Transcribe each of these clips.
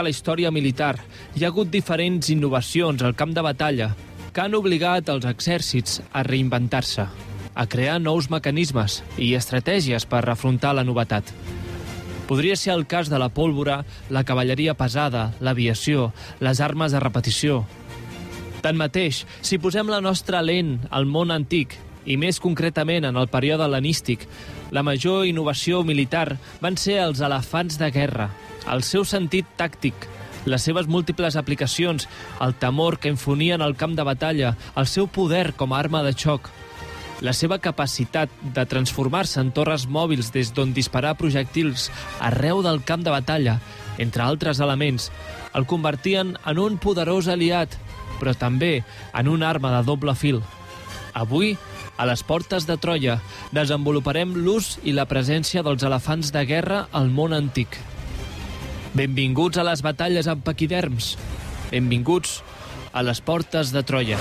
De la història militar hi ha hagut diferents innovacions al camp de batalla que han obligat els exèrcits a reinventar-se, a crear nous mecanismes i estratègies per afrontar la novetat. Podria ser el cas de la pólvora, la cavalleria pesada, l'aviació, les armes de repetició. Tanmateix, si posem la nostra lent al món antic, i més concretament en el període hel·lenístic, la major innovació militar van ser els elefants de guerra, el seu sentit tàctic, les seves múltiples aplicacions, el temor que infonien al camp de batalla, el seu poder com a arma de xoc, la seva capacitat de transformar-se en torres mòbils des d'on disparar projectils arreu del camp de batalla, entre altres elements, el convertien en un poderós aliat, però també en una arma de doble fil. Avui, a les portes de Troia, desenvoluparem l'ús i la presència dels elefants de guerra al món antic. Benvinguts a les batalles amb paquiderms. Benvinguts a les portes de Troia.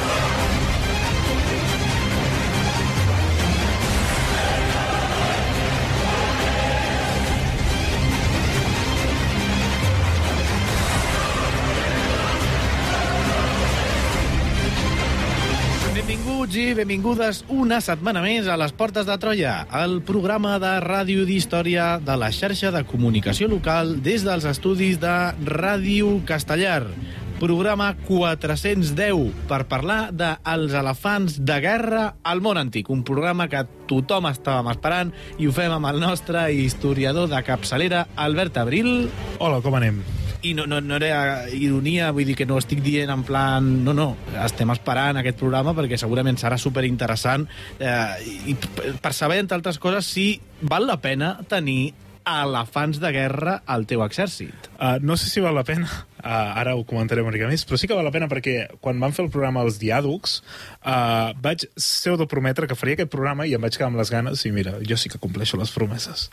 Benvingudes una setmana més a les Portes de Troia, el programa de ràdio d'història de la xarxa de comunicació local des dels estudis de Ràdio Castellar. Programa 410 per parlar dels elefants de guerra al món antic. Un programa que tothom estàvem esperant i ho fem amb el nostre historiador de capçalera, Albert Abril. Hola, com anem? I no, no, no era ironia, vull dir que no estic dient en plan... No, no, estem esperant aquest programa perquè segurament serà superinteressant eh, i per saber, entre altres coses, si val la pena tenir elefants de guerra al teu exèrcit. Uh, no sé si val la pena, uh, ara ho comentaré una mica més, però sí que val la pena perquè quan vam fer el programa Els Diàducs uh, vaig pseudoprometre que faria aquest programa i em vaig quedar amb les ganes i mira, jo sí que compleixo les promeses.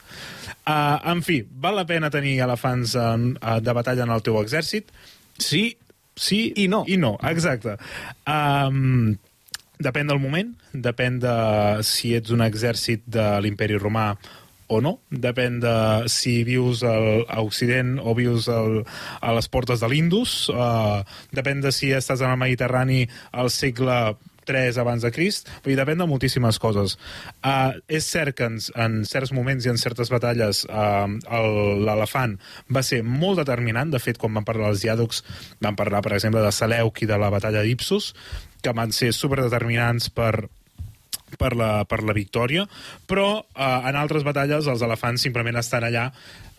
Uh, en fi, val la pena tenir elefants en, uh, de batalla en el teu exèrcit? Sí, sí I no. I no, exacte. Um, depèn del moment, depèn de si ets un exèrcit de l'imperi romà o no, depèn de si vius al, a Occident o vius al, a les portes de l'Indus, uh, depèn de si estàs en el Mediterrani al segle 3 abans de Crist, vull dir, depèn de moltíssimes coses. Uh, és cert que en, en certs moments i en certes batalles uh, el- l'elefant va ser molt determinant, de fet, quan vam parlar dels diàdocs, vam parlar, per exemple, de Seleuc i de la batalla d'Ipsus, que van ser superdeterminants per per la, per la victòria, però eh, en altres batalles els elefants simplement estan allà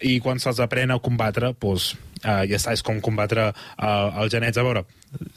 i quan se'ls aprèn a combatre, doncs, eh, ja està, és com combatre eh, els genets, a veure,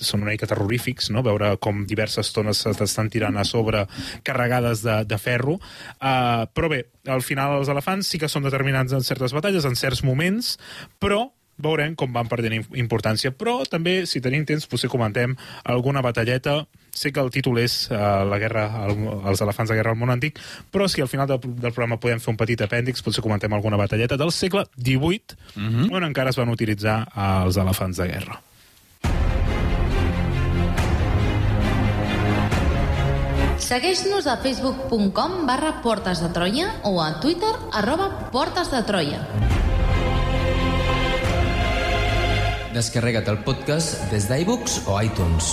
són una mica terrorífics, no? veure com diverses tones se t'estan tirant a sobre carregades de, de ferro, eh, però bé, al final els elefants sí que són determinants en certes batalles, en certs moments, però veurem com van perdent im- importància. Però també, si tenim temps, potser comentem alguna batalleta. Sé que el títol és uh, la guerra, el, els elefants de guerra al món antic, però si al final del, del programa podem fer un petit apèndix, potser comentem alguna batalleta del segle XVIII, mm -hmm. on encara es van utilitzar uh, els elefants de guerra. Segueix-nos a facebook.com barra Portes de Troia o a Twitter arroba Portes de Troia. Descarrega't el podcast des d'iBooks o iTunes.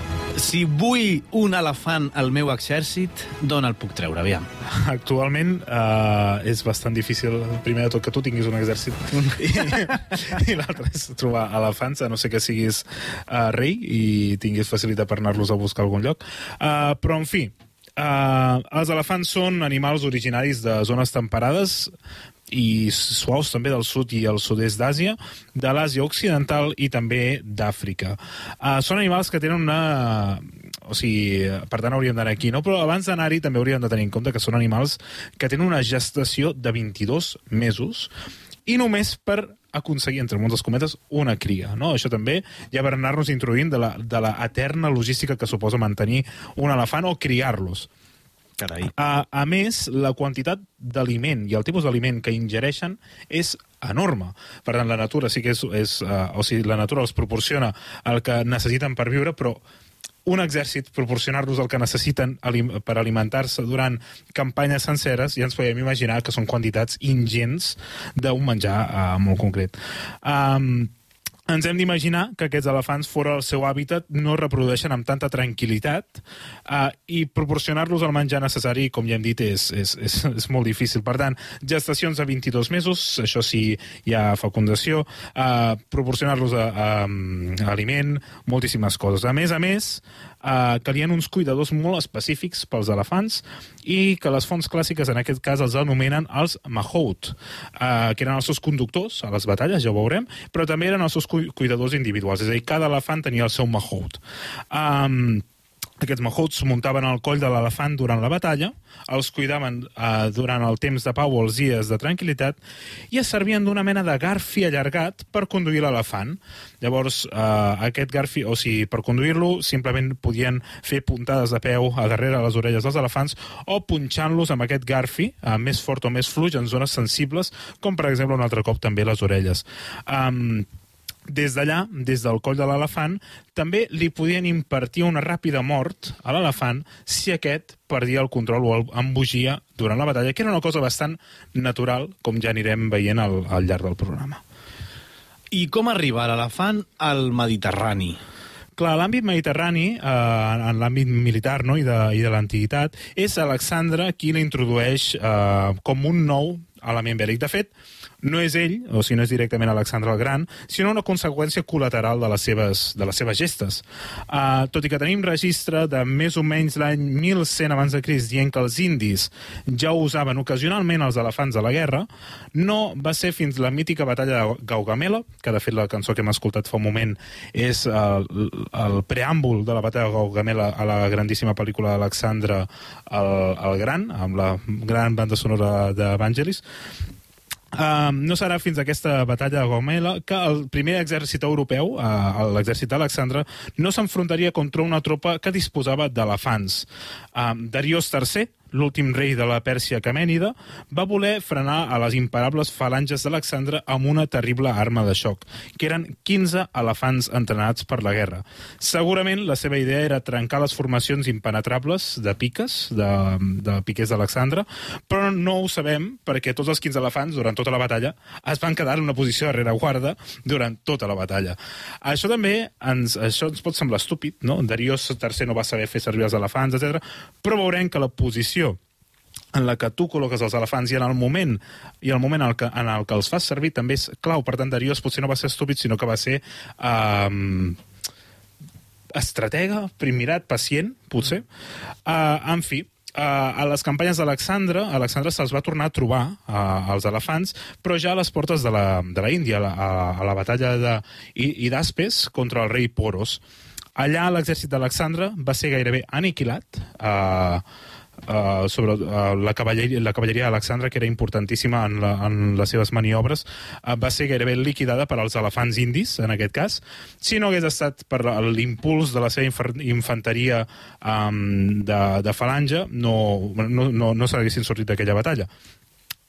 si vull un elefant al meu exèrcit, d'on el puc treure? Aviam. Actualment uh, és bastant difícil, primer de tot, que tu tinguis un exèrcit i, i l'altre és trobar elefants, a no sé que siguis uh, rei i tinguis facilitat per anar-los a buscar a algun lloc. Uh, però, en fi, uh, els elefants són animals originaris de zones temperades i suaus també del sud i el sud-est d'Àsia, de l'Àsia occidental i també d'Àfrica. Uh, són animals que tenen una... O sigui, per tant hauríem d'anar aquí, no? Però abans d'anar-hi també hauríem de tenir en compte que són animals que tenen una gestació de 22 mesos i només per aconseguir, entre moltes cometes, una cria. No? Això també ja per anar-nos introduint de la, de la eterna logística que suposa mantenir un elefant o criar-los. Carai. A, a més, la quantitat d'aliment i el tipus d'aliment que ingereixen és enorme. Per tant, la natura sí que és... és uh, o sigui, la natura els proporciona el que necessiten per viure, però un exèrcit proporcionar-los el que necessiten per alimentar-se durant campanyes senceres, ja ens podem imaginar que són quantitats ingents d'un menjar uh, molt concret. Um, ens hem d'imaginar que aquests elefants fora del seu hàbitat no reprodueixen amb tanta tranquil·litat uh, i proporcionar-los el menjar necessari, com ja hem dit, és, és, és, és molt difícil. Per tant, gestacions a 22 mesos, això sí hi ha fecundació, uh, proporcionar-los a, a aliment, moltíssimes coses. A més a més, uh, calien uns cuidadors molt específics pels elefants i que les fonts clàssiques en aquest cas els anomenen els Mahout, uh, que eren els seus conductors a les batalles, ja ho veurem, però també eren els seus cuidadors individuals, és a dir, cada elefant tenia el seu Mahout. Um, aquests mahouts muntaven al coll de l'elefant durant la batalla, els cuidaven eh, durant el temps de pau o els dies de tranquil·litat i es servien d'una mena de garfi allargat per conduir l'elefant. Llavors, eh, aquest garfi, o sigui, per conduir-lo, simplement podien fer puntades de peu a darrere les orelles dels elefants o punxant-los amb aquest garfi, eh, més fort o més fluix, en zones sensibles, com per exemple un altre cop també les orelles. Um, des d'allà, des del coll de l'elefant, també li podien impartir una ràpida mort a l'elefant si aquest perdia el control o el embogia durant la batalla, que era una cosa bastant natural, com ja anirem veient al, al llarg del programa. I com arriba l'elefant al Mediterrani? Clar, l'àmbit mediterrani, eh, en l'àmbit militar no? i de, i de l'antiguitat, és Alexandre qui l'introdueix eh, com un nou element bèl·lic. De fet, no és ell, o si no és directament Alexandre el Gran, sinó una conseqüència col·lateral de les seves, de les seves gestes. Uh, tot i que tenim registre de més o menys l'any 1100 abans de Crist dient que els indis ja usaven ocasionalment els elefants a la guerra, no va ser fins la mítica batalla de Gaugamela, que de fet la cançó que hem escoltat fa un moment és el, el preàmbul de la batalla de Gaugamela a la grandíssima pel·lícula d'Alexandre el, el Gran, amb la gran banda sonora d'Evangelis, Uh, no serà fins a aquesta batalla de Gomela que el primer exèrcit europeu, uh, l'exèrcit d'Alexandre, no s'enfrontaria contra una tropa que disposava d'elefants. Uh, Darius III, l'últim rei de la Pèrsia Camènida, va voler frenar a les imparables falanges d'Alexandre amb una terrible arma de xoc, que eren 15 elefants entrenats per la guerra. Segurament la seva idea era trencar les formacions impenetrables de piques, de, de piquers d'Alexandre, però no ho sabem perquè tots els 15 elefants, durant tota la batalla, es van quedar en una posició de rereguarda durant tota la batalla. Això també ens, això ens pot semblar estúpid, no? Darius III no va saber fer servir els elefants, etc. però veurem que la posició en la que tu col·loques els elefants i en el moment i el moment en el que, en el que els fas servir també és clau. Per tant, Darius potser no va ser estúpid, sinó que va ser um, estratega, primirat, pacient, potser. Uh, en fi, Uh, a les campanyes d'Alexandre, Alexandre se'ls va tornar a trobar uh, els elefants, però ja a les portes de la, de la Índia, a, a la batalla de Idaspes contra el rei Poros. Allà l'exèrcit d'Alexandre va ser gairebé aniquilat. Uh, uh, sobre uh, la, cavalleria, la cavalleria d'Alexandre, que era importantíssima en, la, en les seves maniobres, uh, va ser gairebé liquidada per als elefants indis, en aquest cas. Si no hagués estat per l'impuls de la seva infanteria um, de, de falange, no, no, no, no s'haguessin sortit d'aquella batalla.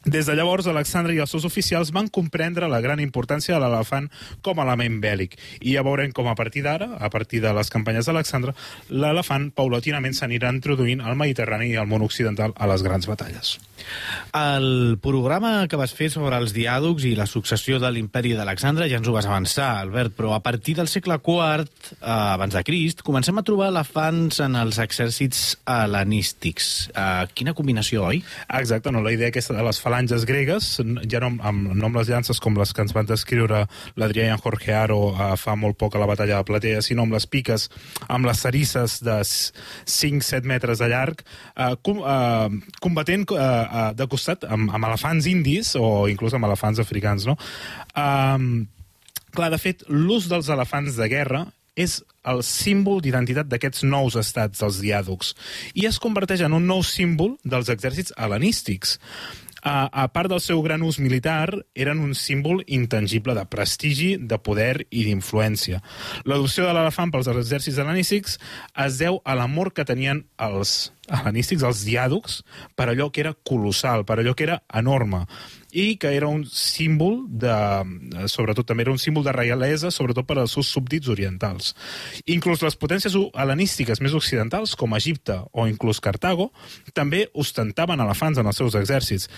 Des de llavors, Alexandre i els seus oficials van comprendre la gran importància de l'elefant com a element bèl·lic. I ja veurem com a partir d'ara, a partir de les campanyes d'Alexandre, l'elefant paulatinament s'anirà introduint al Mediterrani i al món occidental a les grans batalles. El programa que vas fer sobre els diàdocs i la successió de l'imperi d'Alexandre ja ens ho vas avançar, Albert, però a partir del segle IV, eh, abans de Crist, comencem a trobar elefants en els exèrcits hel·lenístics. Eh, quina combinació, oi? Exacte, no? la idea aquesta de les falanges gregues, ja no amb, no amb les llances com les que ens van descriure l'Adrià i en Jorge Aro eh, fa molt poc a la batalla de Platea, sinó amb les piques, amb les cerisses de 5-7 metres de llarg, eh, com, eh, combatent eh, eh, de costat amb, amb elefants indis o inclús amb elefants africans, no? Um, clar, de fet, l'ús dels elefants de guerra és el símbol d'identitat d'aquests nous estats dels diàdocs i es converteix en un nou símbol dels exèrcits hel·lenístics. A, a part del seu gran ús militar, eren un símbol intangible de prestigi, de poder i d'influència. L'adopció de l'elefant pels exèrcits hel·lenístics es deu a l'amor que tenien els hel·lenístics, els diàdocs, per allò que era colossal, per allò que era enorme i que era un símbol de... sobretot també era un símbol de reialesa, sobretot per als seus súbdits orientals. Inclús les potències hel·lenístiques més occidentals, com Egipte o inclús Cartago, també ostentaven elefants en els seus exèrcits.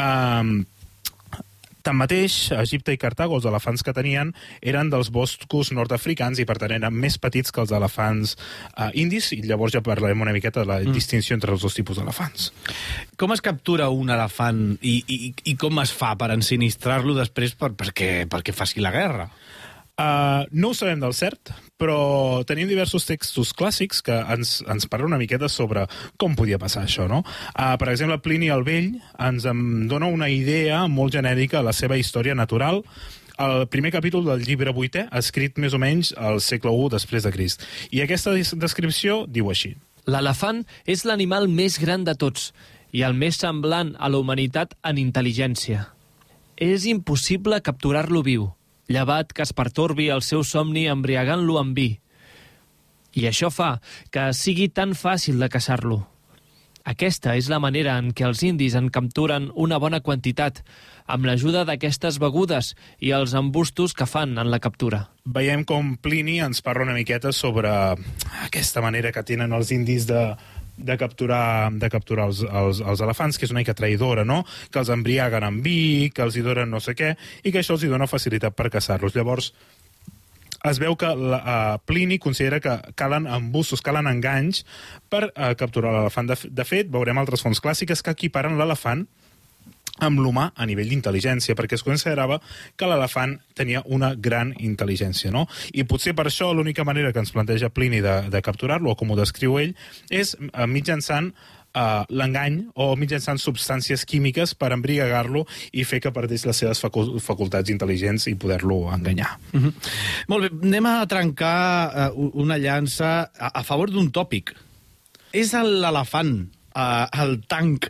Um, Tanmateix, Egipte i Cartago, els elefants que tenien, eren dels boscos nord-africans i, per tant, eren més petits que els elefants uh, indis, i llavors ja parlarem una miqueta de la mm. distinció entre els dos tipus d'elefants. Com es captura un elefant i, i, i com es fa per ensinistrar-lo després per, perquè, perquè faci la guerra? Uh, no ho sabem del cert, però tenim diversos textos clàssics que ens, ens parlen una miqueta sobre com podia passar això, no? Uh, per exemple, Plini el Vell ens en dona una idea molt genèrica a la seva història natural, el primer capítol del llibre vuitè, escrit més o menys al segle I després de Crist. I aquesta descripció diu així. L'elefant és l'animal més gran de tots i el més semblant a la humanitat en intel·ligència. És impossible capturar-lo viu llevat que es pertorbi el seu somni embriagant-lo amb vi. I això fa que sigui tan fàcil de caçar-lo. Aquesta és la manera en què els indis en capturen una bona quantitat, amb l'ajuda d'aquestes begudes i els embustos que fan en la captura. Veiem com Plini ens parla una miqueta sobre aquesta manera que tenen els indis de de capturar, de capturar els, els, els elefants, que és una mica traïdora, no? Que els embriaguen amb vi, que els hi donen no sé què, i que això els hi dona facilitat per caçar-los. Llavors, es veu que la, uh, Plini considera que calen embussos, calen enganys per uh, capturar l'elefant. De, de fet, veurem altres fonts clàssiques que equiparen l'elefant amb l'humà a nivell d'intel·ligència, perquè es considerava que l'elefant tenia una gran intel·ligència, no? I potser per això l'única manera que ens planteja Plini de, de capturar-lo, o com ho descriu ell, és eh, mitjançant Uh, l'engany o mitjançant substàncies químiques per embriagar-lo i fer que perdés les seves facul facultats intel·ligents i poder-lo enganyar. Mm -hmm. Molt bé, anem a trencar uh, una llança a, a favor d'un tòpic. És l'elefant, uh, el tanc,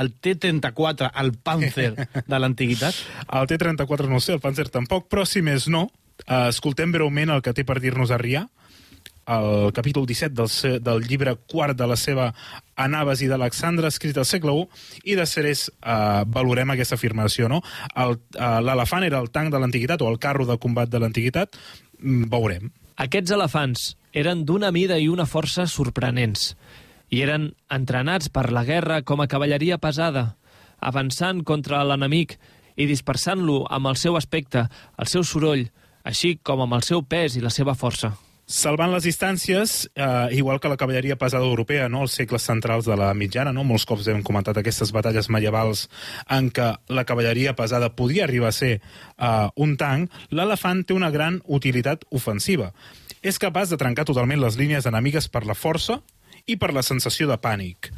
el T-34, el Panzer de l'antiguitat? El T-34 no sé, el Panzer tampoc, però si més no, eh, escoltem breument el que té per dir-nos a Rià, el capítol 17 del, del llibre quart de la seva Anàbasi d'Alexandre, escrit al segle I, i de Ceres eh, valorem aquesta afirmació. No? Eh, l'elefant era el tanc de l'antiguitat o el carro de combat de l'antiguitat? Mm, veurem. Aquests elefants eren d'una mida i una força sorprenents i eren entrenats per la guerra com a cavalleria pesada, avançant contra l'enemic i dispersant-lo amb el seu aspecte, el seu soroll, així com amb el seu pes i la seva força. Salvant les distàncies, eh, igual que la cavalleria pesada europea, no? els segles centrals de la mitjana, no? molts cops hem comentat aquestes batalles medievals en què la cavalleria pesada podia arribar a ser eh, un tanc, l'elefant té una gran utilitat ofensiva. És capaç de trencar totalment les línies enemigues per la força i per la sensació de pànic.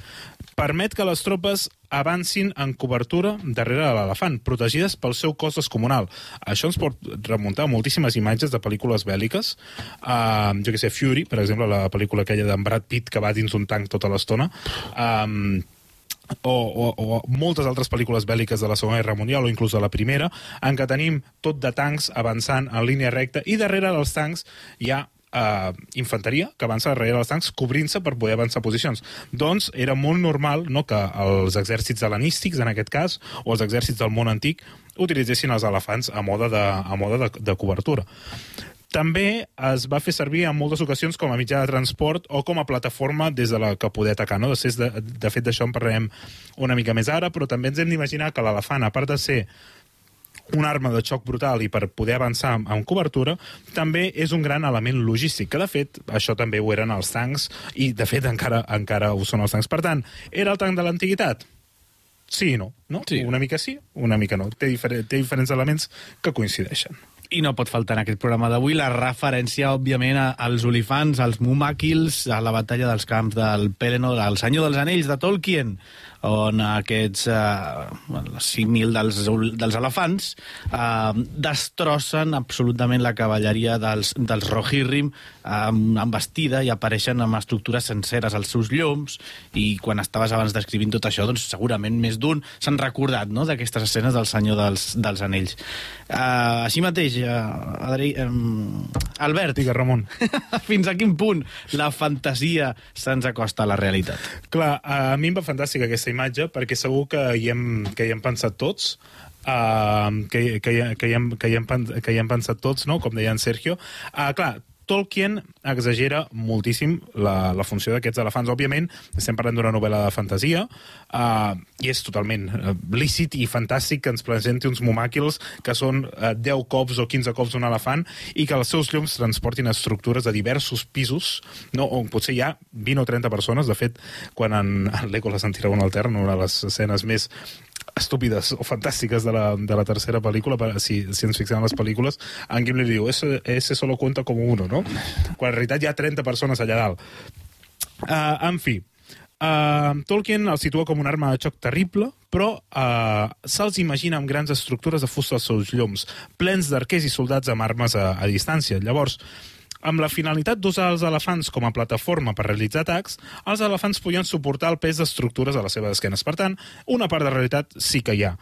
Permet que les tropes avancin en cobertura darrere de l'elefant, protegides pel seu cos descomunal. Això ens pot remuntar a moltíssimes imatges de pel·lícules bèl·liques. Uh, jo que sé, Fury, per exemple, la pel·lícula aquella d'en Brad Pitt que va dins un tanc tota l'estona. Um, o, o, o moltes altres pel·lícules bèl·liques de la Segona Guerra Mundial o inclús de la Primera, en què tenim tot de tancs avançant en línia recta i darrere dels tancs hi ha eh, infanteria que avança darrere dels tancs cobrint-se per poder avançar posicions. Doncs era molt normal no, que els exèrcits helenístics, en aquest cas, o els exèrcits del món antic, utilitzessin els elefants a mode de, a mode de, de cobertura. També es va fer servir en moltes ocasions com a mitjà de transport o com a plataforma des de la que poder atacar. No? De, de fet, d'això en parlarem una mica més ara, però també ens hem d'imaginar que l'elefant, a part de ser una arma de xoc brutal i per poder avançar amb cobertura, també és un gran element logístic, que de fet això també ho eren els tancs i de fet encara encara ho són els tancs. Per tant, era el tanc de l'antiguitat? Sí i no, no? Sí. Una mica sí, una mica no. Té, difer té diferents elements que coincideixen. I no pot faltar en aquest programa d'avui la referència, òbviament, als olifants, als Mumakils, a la batalla dels camps del Pelennor, al Senyor dels Anells de Tolkien, on aquests eh, el símil dels, dels elefants eh, destrossen absolutament la cavalleria dels, dels Rohirrim amb, amb vestida i apareixen amb estructures senceres als seus lloms i quan estaves abans descrivint tot això, doncs segurament més d'un s'han recordat no, d'aquestes escenes del Senyor dels, dels Anells. Uh, així mateix, uh, Adri, um, Albert, Digues, Ramon. fins a quin punt la fantasia se'ns acosta a la realitat? Clar, a mi em va fantàstica aquesta imatge perquè segur que hi hem, que hi hem pensat tots uh, que, que, que, hi hem, que, hi hem, que hi hem pensat tots, no? com deia en Sergio. Uh, clar, Tolkien exagera moltíssim la, la funció d'aquests elefants. Òbviament, estem parlant d'una novel·la de fantasia uh, i és totalment uh, lícit i fantàstic que ens presenti uns momàquils que són uh, 10 cops o 15 cops un elefant i que els seus llums transportin estructures de diversos pisos, no? on potser hi ha 20 o 30 persones. De fet, quan en, en Legolas en tira un altern, una de les escenes més estúpides o fantàstiques de la, de la tercera pel·lícula, per- si, si ens fixem en les pel·lícules, en Gimli li diu, ese, ese solo cuenta como uno, no? Quan en realitat hi ha 30 persones allà dalt. Uh, en fi, uh, Tolkien el situa com una arma de xoc terrible, però uh, se'ls imagina amb grans estructures de fusta als seus lloms, plens d'arquers i soldats amb armes a, a distància. Llavors, amb la finalitat d'usar els elefants com a plataforma per realitzar atacs, els elefants podien suportar el pes d'estructures a les seves esquenes. Per tant, una part de realitat sí que hi ha.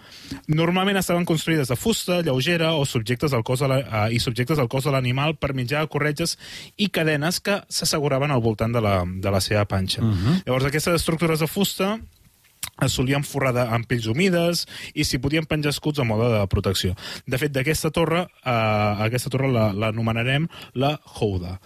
Normalment estaven construïdes de fusta, lleugera o subjectes al cos de la, eh, i subjectes al cos de l'animal per mitjà de corretges i cadenes que s'asseguraven al voltant de la, de la seva panxa. Uh -huh. Llavors, aquestes estructures de fusta es solien forrar de, amb pells humides i s'hi podien penjar escuts a mode de protecció. De fet, d'aquesta torre, eh, aquesta torre la- l'anomenarem la Houda.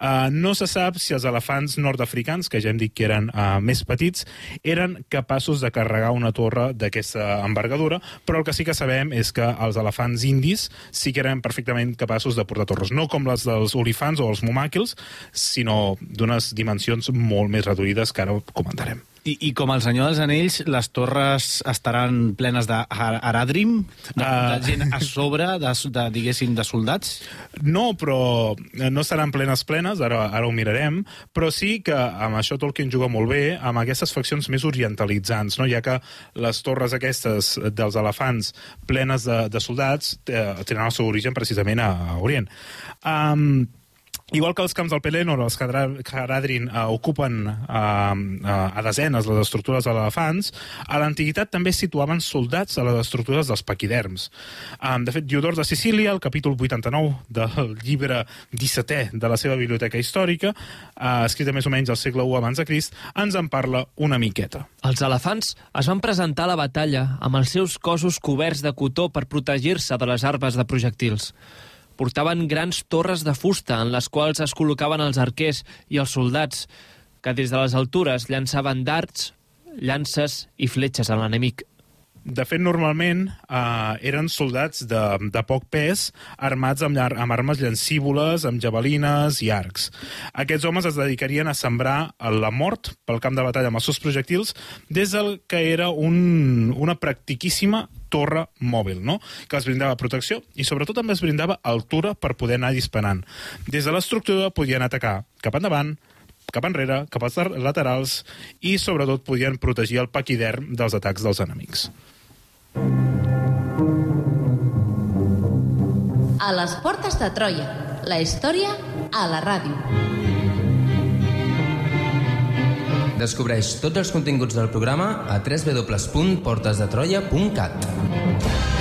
Eh, no se sap si els elefants nord-africans, que ja hem dit que eren eh, més petits, eren capaços de carregar una torre d'aquesta envergadura, però el que sí que sabem és que els elefants indis sí que eren perfectament capaços de portar torres, no com les dels olifants o els momàquils, sinó d'unes dimensions molt més reduïdes que ara comentarem. I, I com el Senyor dels Anells, les torres estaran plenes d'aradrim, de, Ah. de gent a sobre, de, de, diguéssim, de soldats? No, però no seran plenes plenes, ara, ara ho mirarem, però sí que amb això Tolkien juga molt bé, amb aquestes faccions més orientalitzants, no? ja que les torres aquestes dels elefants plenes de, de soldats eh, tenen el seu origen precisament a, a Orient. Um, Igual que els camps del Pelennor, els Haradrim eh, ocupen eh, eh, a desenes les estructures de elefants, a l'antiguitat també situaven soldats a les estructures dels paquiderms. Eh, de fet, Diodor de Sicília, al capítol 89 del llibre 17è de la seva biblioteca històrica, eh, escrita més o menys al segle I abans de Crist, ens en parla una miqueta. Els elefants es van presentar a la batalla amb els seus cossos coberts de cotó per protegir-se de les armes de projectils. Portaven grans torres de fusta en les quals es col·locaven els arquers i els soldats, que des de les altures llançaven darts, llances i fletxes a l'enemic. De fet, normalment eh, eren soldats de, de poc pes, armats amb, llar- amb armes llancívoles, amb javelines i arcs. Aquests homes es dedicarien a sembrar la mort pel camp de batalla amb els seus projectils des del que era un, una practiquíssima torre mòbil, no? que els brindava protecció i sobretot també es brindava altura per poder anar disparant. Des de l'estructura podien atacar cap endavant, cap enrere, cap als laterals i sobretot podien protegir el paquiderm dels atacs dels enemics. A les portes de Troia. La història a la ràdio. Descobreix tots els continguts del programa a www.portesdetroia.cat.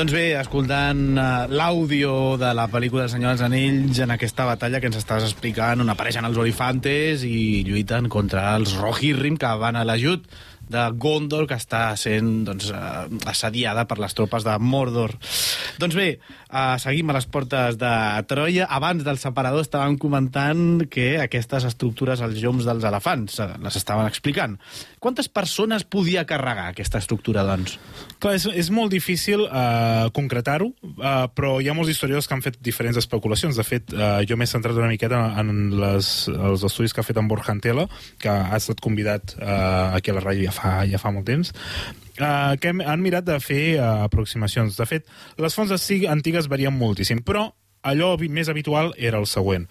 Doncs bé, escoltant uh, l'àudio de la pel·lícula del Senyor dels Anells en aquesta batalla que ens estàs explicant on apareixen els Olifantes i lluiten contra els Rohirrim que van a l'ajut de Gondor que està sent doncs, uh, assediada per les tropes de Mordor. Doncs bé, uh, seguim a les portes de Troia. Abans del separador estàvem comentant que aquestes estructures, els lloms dels elefants, uh, les estaven explicant. Quantes persones podia carregar aquesta estructura, doncs? Clar, és, és molt difícil uh, concretar-ho, uh, però hi ha molts historiadors que han fet diferents especulacions. De fet, uh, jo m'he centrat una miqueta en les, els estudis que ha fet en Borja Antela, que ha estat convidat uh, aquí a la ràdio ja fa, ja fa molt temps, uh, que hem, han mirat de fer uh, aproximacions. De fet, les fonts antigues varien moltíssim, però allò més habitual era el següent.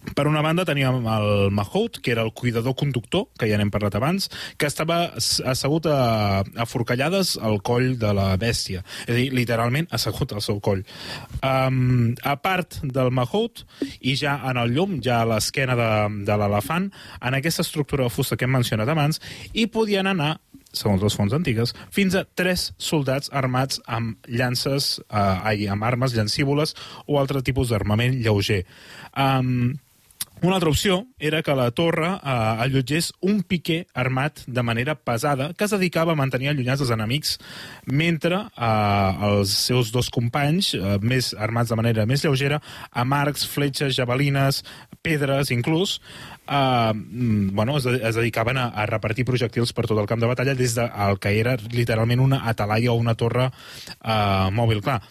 Per una banda teníem el Mahout, que era el cuidador conductor, que ja n'hem parlat abans, que estava assegut a, a forcallades al coll de la bèstia. És a dir, literalment assegut al seu coll. Um, a part del Mahout, i ja en el llum, ja a l'esquena de, de l'elefant, en aquesta estructura de fusta que hem mencionat abans, hi podien anar segons les fonts antigues, fins a tres soldats armats amb llances, eh, amb armes llancívoles o altre tipus d'armament lleuger. Um, una altra opció era que la torre eh, allotgés un piquer armat de manera pesada que es dedicava a mantenir allunyats els enemics mentre eh, els seus dos companys, eh, més armats de manera més lleugera, amb arcs, fletxes, javelines, pedres inclús, eh, bueno, es, es dedicaven a, a repartir projectils per tot el camp de batalla des del de, que era literalment una atalaya o una torre eh, mòbil. Clar,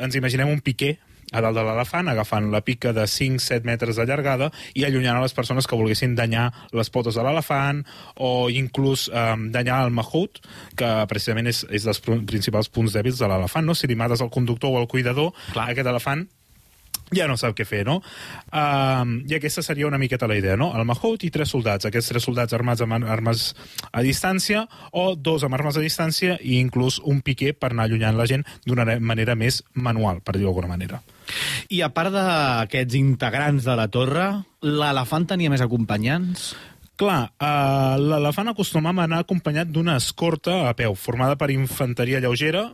ens imaginem un piquer a dalt de l'elefant, agafant la pica de 5-7 metres de llargada i allunyant a les persones que volguessin danyar les potes de l'elefant o inclús eh, danyar el mahut, que precisament és, és dels principals punts dèbils de l'elefant. No? Si li mates el conductor o el cuidador, Clar. aquest elefant ja no sap què fer, no? Uh, I aquesta seria una miqueta la idea, no? El Mahout i tres soldats. Aquests tres soldats armats amb armes a distància o dos amb armes a distància i inclús un piquer per anar allunyant la gent d'una manera més manual, per dir-ho d'alguna manera. I a part d'aquests integrants de la torre, l'elefant tenia més acompanyants? Clar, uh, l'elefant acostumava a anar acompanyat d'una escorta a peu, formada per infanteria lleugera,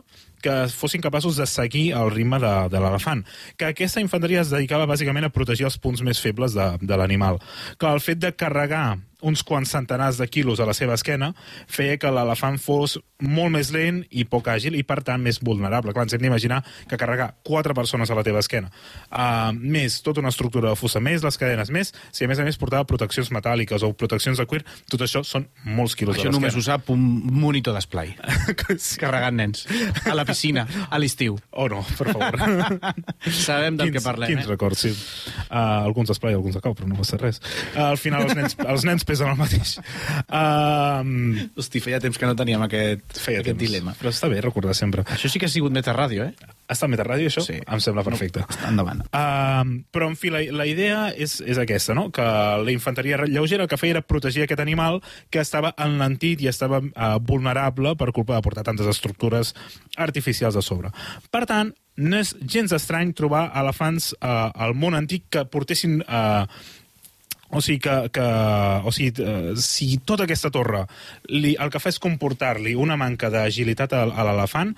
que fossin capaços de seguir el ritme de, de l'elefant. Que aquesta infanteria es dedicava bàsicament a protegir els punts més febles de, de l'animal. Que el fet de carregar uns quants centenars de quilos a la seva esquena feia que l'elefant fos molt més lent i poc àgil i, per tant, més vulnerable. Clar, ens hem d'imaginar que carregar quatre persones a la teva esquena, uh, més tota una estructura de fusta, més les cadenes, més, si a més a més portava proteccions metàl·liques o proteccions de cuir, tot això són molts quilos això a l'esquena. Això només ho sap un monitor d'esplai. sí. Carregant nens. A la piscina, a l'estiu. Oh no, per favor. Sabem del quins, que parlem, quins eh? records, sí. Uh, alguns d'esplai, alguns de cau, però no passa res. Uh, al final els nens, els nens pesen el mateix. Uh, Hosti, feia temps que no teníem aquest, feia aquest temps. dilema. Però està bé recordar sempre. Això sí que ha sigut Metarràdio, eh? Està a Metarràdio, això? Sí. Em sembla perfecte. No, endavant. Uh, però, en fi, la, la idea és, és aquesta, no? Que la infanteria lleugera el que feia era protegir aquest animal que estava enlentit i estava uh, vulnerable per culpa de portar tantes estructures artificials a sobre. Per tant, no és gens estrany trobar elefants uh, al món antic que portessin... Uh, o sigui, que, que, o sigui uh, si tota aquesta torre li, el que fa és comportar-li una manca d'agilitat a, a l'elefant,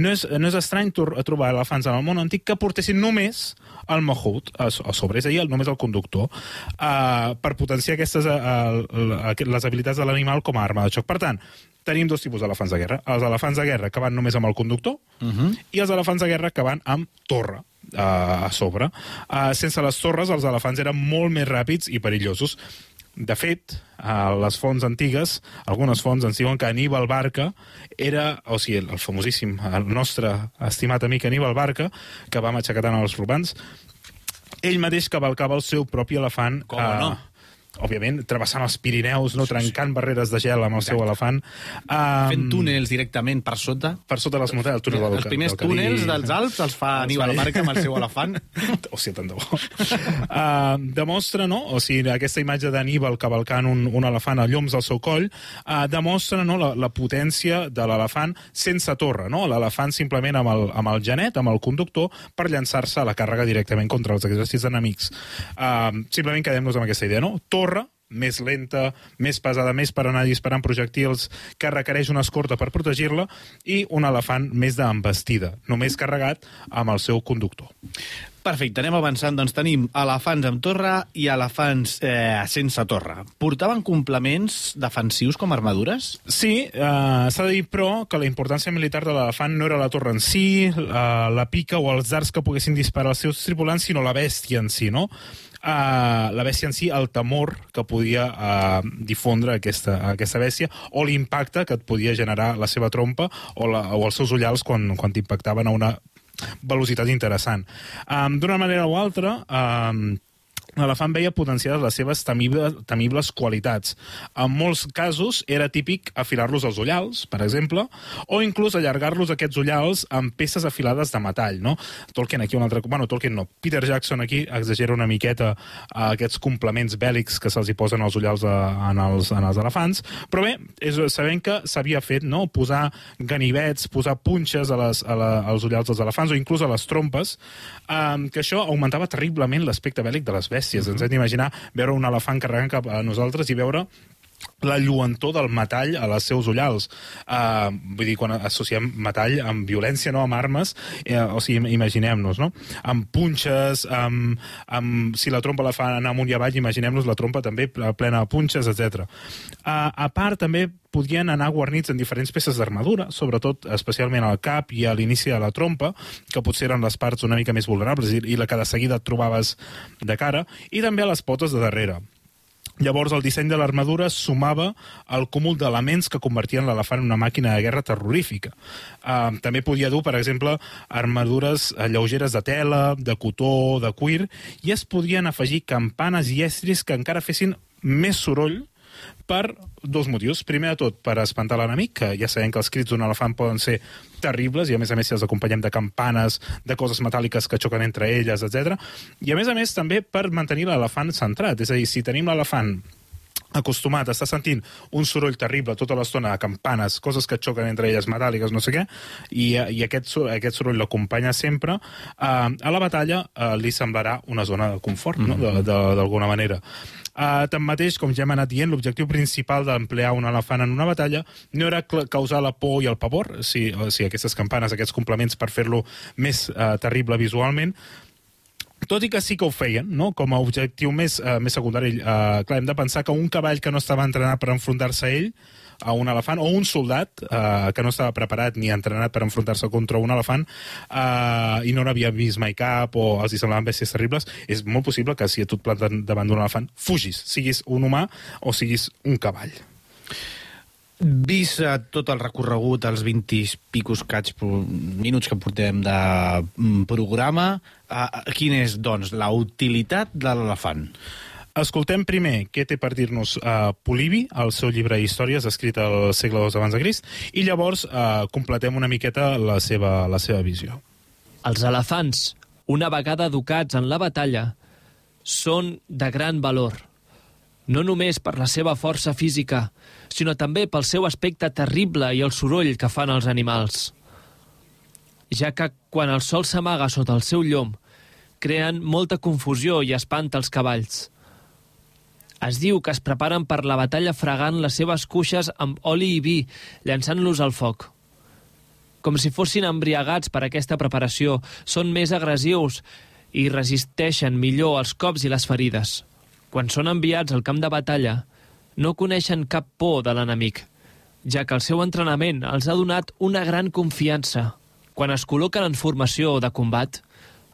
no és, no és estrany trobar elefants en el món antic que portessin només el mahut a, a sobre, és a dir, el, només el conductor, uh, per potenciar aquestes, uh, les habilitats de l'animal com a arma de xoc. Per tant, tenim dos tipus d'elefants de guerra. Els elefants de guerra que van només amb el conductor uh -huh. i els elefants de guerra que van amb torre uh, a sobre. Uh, sense les torres, els elefants eren molt més ràpids i perillosos. De fet, a les fonts antigues, algunes fonts ens diuen que Aníbal Barca era, o sigui, el, famosíssim, el nostre estimat amic Aníbal Barca, que va matxacar tant els robans, ell mateix cavalcava el seu propi elefant... Com uh, no? Òbviament, travessant els Pirineus, no trencant sí. barreres de gel amb el seu elefant. Um, Fent túnels directament per sota. Per sota les muntanyes, el túnel del Els primers del túnels dels Alps els fa Aníbal Barca amb el seu elefant. o sigui, tant de bo. Uh, demostra, no?, o sigui, aquesta imatge d'Aníbal cavalcant un, un elefant a lloms al seu coll, uh, demostra, no?, la, la potència de l'elefant sense torre, no?, l'elefant simplement amb el, amb el genet, amb el conductor, per llançar-se a la càrrega directament contra els exèrcits enemics. Uh, simplement quedem-nos amb aquesta idea, no? Torre torre més lenta, més pesada, més per anar disparant projectils, que requereix una escorta per protegir-la, i un elefant més d'embestida, només carregat amb el seu conductor. Perfecte, anem avançant. Doncs tenim elefants amb torre i elefants eh, sense torre. Portaven complements defensius com armadures? Sí, eh, s'ha de dir, però, que la importància militar de l'elefant no era la torre en si, eh, la pica o els arts que poguessin disparar els seus tripulants, sinó la bèstia en si, no? Uh, la bèstia en si, el temor que podia uh, difondre aquesta, aquesta bèstia o l'impacte que et podia generar la seva trompa o, la, o els seus ullals quan, quan t'impactaven a una velocitat interessant. Um, D'una manera o altra, um, l'elefant veia potenciades les seves temibles, temibles qualitats. En molts casos era típic afilar-los als ullals, per exemple, o inclús allargar-los aquests ullals amb peces afilades de metall, no? Tolkien aquí un altre... Bueno, Tolkien no. Peter Jackson aquí exagera una miqueta a aquests complements bèl·lics que se'ls hi posen als ullals a, en, els, en els elefants, però bé, és, sabem que s'havia fet, no?, posar ganivets, posar punxes a les, a la, als ullals dels elefants o inclús a les trompes, um, que això augmentava terriblement l'aspecte bèl·lic de les bèsties. Ens hem d'imaginar veure un elefant carregant cap a nosaltres i veure la lluentor del metall a les seus ullals. Uh, vull dir, quan associem metall amb violència, no amb armes, eh, o sigui, imaginem-nos, no? Amb punxes, amb, amb, si la trompa la fa anar amunt i avall, imaginem-nos la trompa també plena de punxes, etc. Uh, a part, també podien anar guarnits en diferents peces d'armadura, sobretot, especialment al cap i a l'inici de la trompa, que potser eren les parts una mica més vulnerables i, i la que de seguida et trobaves de cara, i també a les potes de darrere. Llavors, el disseny de l'armadura sumava el cúmul d'elements que convertien l'elefant en una màquina de guerra terrorífica. Uh, també podia dur, per exemple, armadures uh, lleugeres de tela, de cotó, de cuir, i es podien afegir campanes i estris que encara fessin més soroll per dos motius. Primer de tot, per espantar l'enemic, que ja sabem que els crits d'un elefant poden ser terribles, i a més a més si els acompanyem de campanes, de coses metàl·liques que xoquen entre elles, etc. I a més a més també per mantenir l'elefant centrat. És a dir, si tenim l'elefant acostumat a estar sentint un soroll terrible tota l'estona de campanes, coses que xoquen entre elles, metàl·liques, no sé què, i, i aquest, aquest soroll l'acompanya sempre, eh, a la batalla eh, li semblarà una zona de confort, no? d'alguna manera. Uh, tanmateix, com ja hem anat dient, l'objectiu principal d'emplear un elefant en una batalla no era causar la por i el pavor, si, o sigui, aquestes campanes, aquests complements per fer-lo més uh, terrible visualment, tot i que sí que ho feien, no? com a objectiu més, uh, més secundari. Uh, clar, hem de pensar que un cavall que no estava entrenat per enfrontar-se a ell, a un elefant, o un soldat uh, que no estava preparat ni entrenat per enfrontar-se contra un elefant uh, i no n'havia vist mai cap o els hi semblaven bèsties terribles, és molt possible que si et planten davant d'un elefant, fugis, siguis un humà o siguis un cavall. Vist uh, tot el recorregut, els 20 i picos caig minuts que portem de mm, programa, uh, quina és, doncs, la utilitat de l'elefant? Escoltem primer què té per dir-nos uh, Polibi, el seu llibre d'històries escrit al segle II abans de Crist, i llavors uh, completem una miqueta la seva, la seva visió. Els elefants, una vegada educats en la batalla, són de gran valor. No només per la seva força física, sinó també pel seu aspecte terrible i el soroll que fan els animals. Ja que quan el sol s'amaga sota el seu llom, creen molta confusió i espanta els cavalls. Es diu que es preparen per la batalla fregant les seves cuixes amb oli i vi, llançant-los al foc. Com si fossin embriagats per aquesta preparació, són més agressius i resisteixen millor els cops i les ferides. Quan són enviats al camp de batalla, no coneixen cap por de l'enemic, ja que el seu entrenament els ha donat una gran confiança. Quan es col·loquen en formació de combat,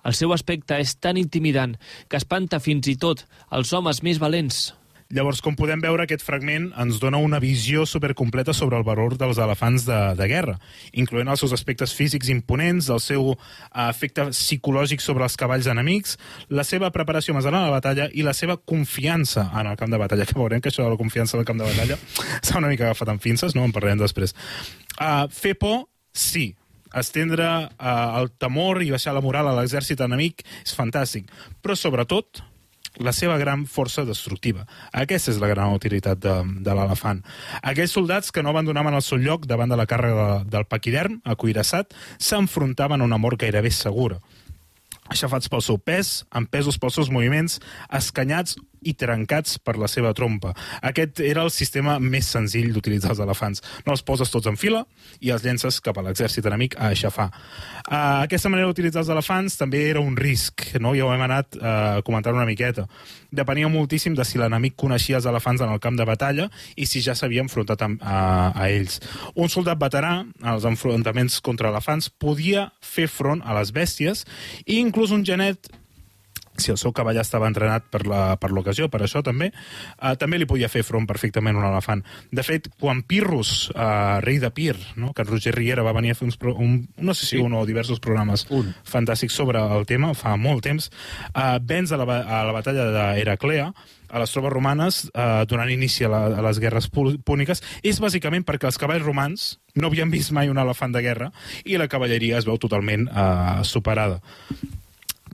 el seu aspecte és tan intimidant que espanta fins i tot els homes més valents. Llavors, com podem veure, aquest fragment ens dona una visió supercompleta sobre el valor dels elefants de, de guerra, incloent els seus aspectes físics imponents, el seu uh, efecte psicològic sobre els cavalls enemics, la seva preparació més a la batalla i la seva confiança en el camp de batalla, que veurem que això de la confiança en el camp de batalla s'ha una mica agafat amb pinces, no? en parlarem després. Uh, fer por, sí, estendre uh, el temor i baixar la moral a l'exèrcit enemic és fantàstic, però sobretot la seva gran força destructiva. Aquesta és la gran utilitat de, de l'elefant. Aquells soldats que no abandonaven el seu lloc davant de la càrrega de, del paquiderm, acuirassat, s'enfrontaven a una mort gairebé segura. aixafats pel seu pes, empesos pels seus moviments, escanyats i trencats per la seva trompa. Aquest era el sistema més senzill d'utilitzar els elefants. No els poses tots en fila i els llences cap a l'exèrcit enemic a aixafar. Uh, aquesta manera d'utilitzar els elefants també era un risc, no? ja ho hem anat uh, comentant una miqueta. Depenia moltíssim de si l'enemic coneixia els elefants en el camp de batalla i si ja s'havia enfrontat a, a, a ells. Un soldat veterà, als enfrontaments contra elefants, podia fer front a les bèsties i inclús un genet si el seu cavall estava entrenat per la- per l'ocasió, per això també, eh, també li podia fer front perfectament un elefant. De fet, quan Pirrus, eh, rei de Pir, no? que en Roger Riera va venir a fer uns, pro- un, no sé si Sí. un o diversos programes Un. fantàstics sobre el tema, fa molt temps, eh, venç a la, a la batalla d'Heraclea, a les tropes romanes, eh, donant inici a, la, a les guerres púniques, és bàsicament perquè els cavalls romans no havien vist mai un elefant de guerra i la cavalleria es veu totalment eh, superada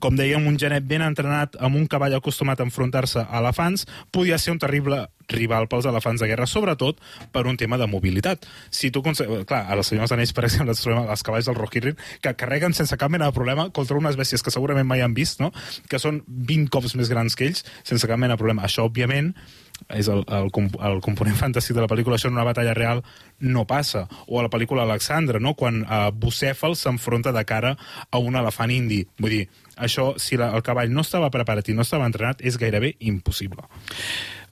com dèiem, un genet ben entrenat amb un cavall acostumat a enfrontar-se a elefants podia ser un terrible rival pels elefants de guerra, sobretot per un tema de mobilitat. Si tu Clar, a les senyors d'anells, per exemple, ens trobem els cavalls del Rohirrim que carreguen sense cap mena de problema contra unes bèsties que segurament mai han vist, no? que són 20 cops més grans que ells, sense cap mena de problema. Això, òbviament, és el, el, el component fantàstic de la pel·lícula, això en una batalla real no passa. O a la pel·lícula Alexandra, no? quan uh, Bucèfal s'enfronta de cara a un elefant indi. Vull dir, això, si la, el cavall no estava preparat i no estava entrenat, és gairebé impossible.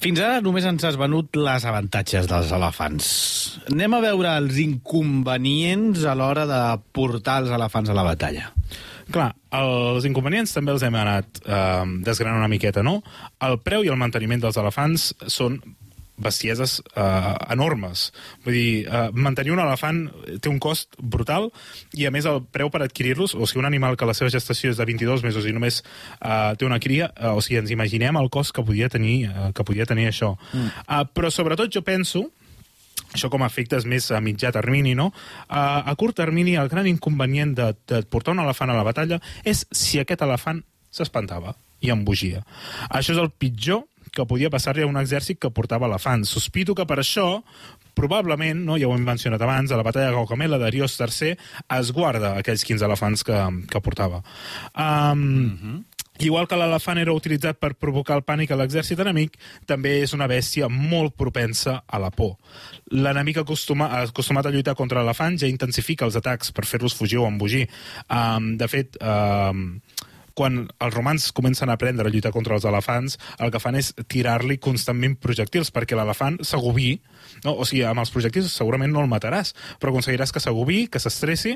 Fins ara només ens has venut les avantatges dels elefants. Anem a veure els inconvenients a l'hora de portar els elefants a la batalla. Clar, els inconvenients també els hem anat eh, desgranant una miqueta, no? El preu i el manteniment dels elefants són bestieses eh, enormes. Vull dir, eh, mantenir un elefant té un cost brutal i, a més, el preu per adquirir-los, o sigui, un animal que la seva gestació és de 22 mesos i només eh, té una cria, eh, o sigui, ens imaginem el cost que podia tenir, eh, que podia tenir això. Mm. Eh, però, sobretot, jo penso això com a efectes més a mitjà termini, no? A, a curt termini, el gran inconvenient de, de portar un elefant a la batalla és si aquest elefant s'espantava i embogia. Això és el pitjor que podia passar-li a un exèrcit que portava elefants. Sospito que per això, probablement, no, ja ho hem mencionat abans, a la batalla de Gaugamela d'Arios III es guarda aquells 15 elefants que, que portava. Um, mm -hmm. Igual que l'elefant era utilitzat per provocar el pànic a l'exèrcit enemic, també és una bèstia molt propensa a la por. L'enemic acostuma, acostumat a lluitar contra l'elefant ja intensifica els atacs per fer-los fugir o embogir. Um, de fet, um, quan els romans comencen a aprendre a lluitar contra els elefants, el que fan és tirar-li constantment projectils, perquè l'elefant s'agobi, no? o sigui, amb els projectils segurament no el mataràs, però aconseguiràs que s'agobi, que s'estressi,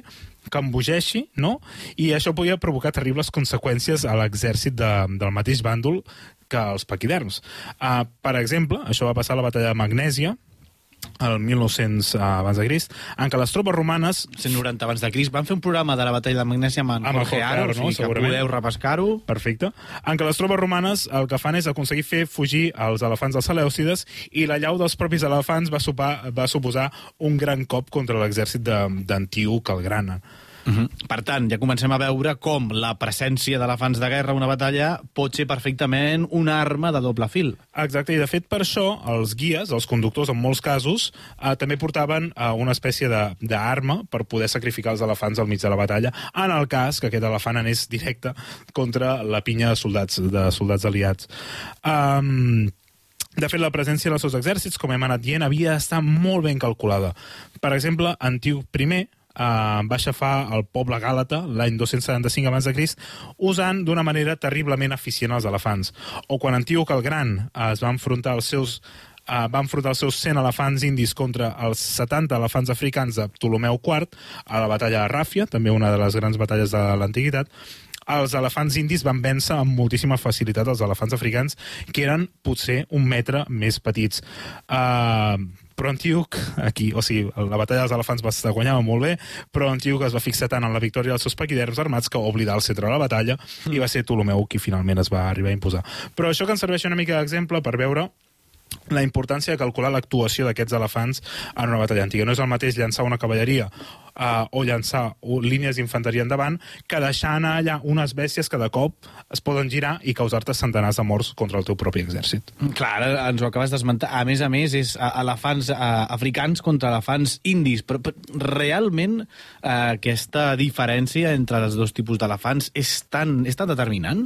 que embogeixi, no? i això podia provocar terribles conseqüències a l'exèrcit de, del mateix bàndol que els paquiderms. Uh, per exemple, això va passar a la batalla de Magnèsia, el 1900 uh, abans de Crist, en què les tropes romanes 190 abans de Crist. Van fer un programa de la batalla de Magnèsia amb, Amb Jorge Aro, Aro, o no? sigui que podeu repescar-ho. Perfecte. En què les tropes romanes el que fan és aconseguir fer fugir els elefants dels Selèucides i la llau dels propis elefants va, sopar, va suposar un gran cop contra l'exèrcit d'Antíoc el Gran. Uh -huh. Per tant, ja comencem a veure com la presència d'elefants de guerra a una batalla pot ser perfectament una arma de doble fil. Exacte, i de fet per això els guies, els conductors en molts casos, eh, també portaven eh, una espècie de- d'arma per poder sacrificar els elefants al mig de la batalla, en el cas que aquest elefant anés directe contra la pinya de soldats, de soldats aliats. Um, de fet, la presència dels seus exèrcits, com hem anat dient, havia d'estar molt ben calculada. Per exemple, Antíoc I eh, va aixafar el poble gàlata l'any 275 abans de Crist usant d'una manera terriblement eficient els elefants. O quan Antíoc el Gran eh, es va enfrontar als seus eh, va enfrontar els seus 100 elefants indis contra els 70 elefants africans de Ptolomeu IV a la batalla de Ràfia, també una de les grans batalles de l'antiguitat, els elefants indis van vèncer amb moltíssima facilitat els elefants africans, que eren potser un metre més petits. Uh, però Antíoc, aquí, o sigui, la batalla dels elefants va estar guanyada molt bé, però Antíoc es va fixar tant en la victòria dels seus paquiderms armats que oblidar el centre de la batalla i va ser Ptolomeu qui finalment es va arribar a imposar. Però això que ens serveix una mica d'exemple per veure la importància de calcular l'actuació d'aquests elefants en una batalla antiga. No és el mateix llançar una cavalleria uh, o llançar línies d'infanteria endavant que deixar anar allà unes bèsties que de cop es poden girar i causar-te centenars de morts contra el teu propi exèrcit. Clar, ara ens ho acabes d'esmentar. A més a més, és eh, elefants eh, africans contra elefants indis. Però, però realment eh, aquesta diferència entre els dos tipus d'elefants és tan, és tan determinant?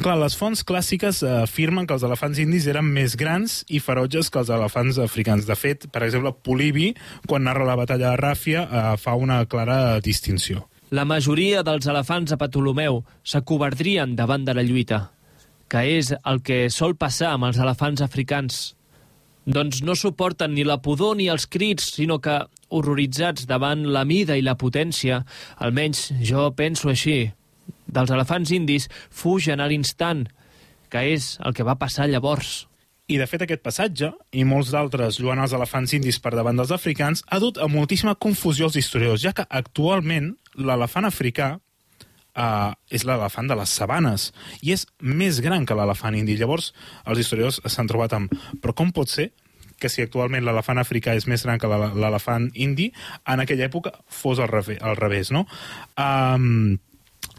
Clar, les fonts clàssiques eh, afirmen que els elefants indis eren més grans i ferotges que els elefants africans. De fet, per exemple, Polibi, quan narra la batalla de Ràfia, eh, fa una clara distinció. La majoria dels elefants a Ptolomeu s'acobardrien davant de la lluita, que és el que sol passar amb els elefants africans. Doncs no suporten ni la pudor ni els crits, sinó que, horroritzats davant la mida i la potència, almenys jo penso així, dels elefants indis fugen a l'instant, que és el que va passar llavors. I, de fet, aquest passatge, i molts d'altres lluant els elefants indis per davant dels africans, ha dut a moltíssima confusió als historiadors, ja que actualment l'elefant africà uh, és l'elefant de les sabanes i és més gran que l'elefant indi. Llavors, els historiadors s'han trobat amb... Però com pot ser que si actualment l'elefant africà és més gran que l'elefant indi, en aquella època fos al revés, al revés no? Um,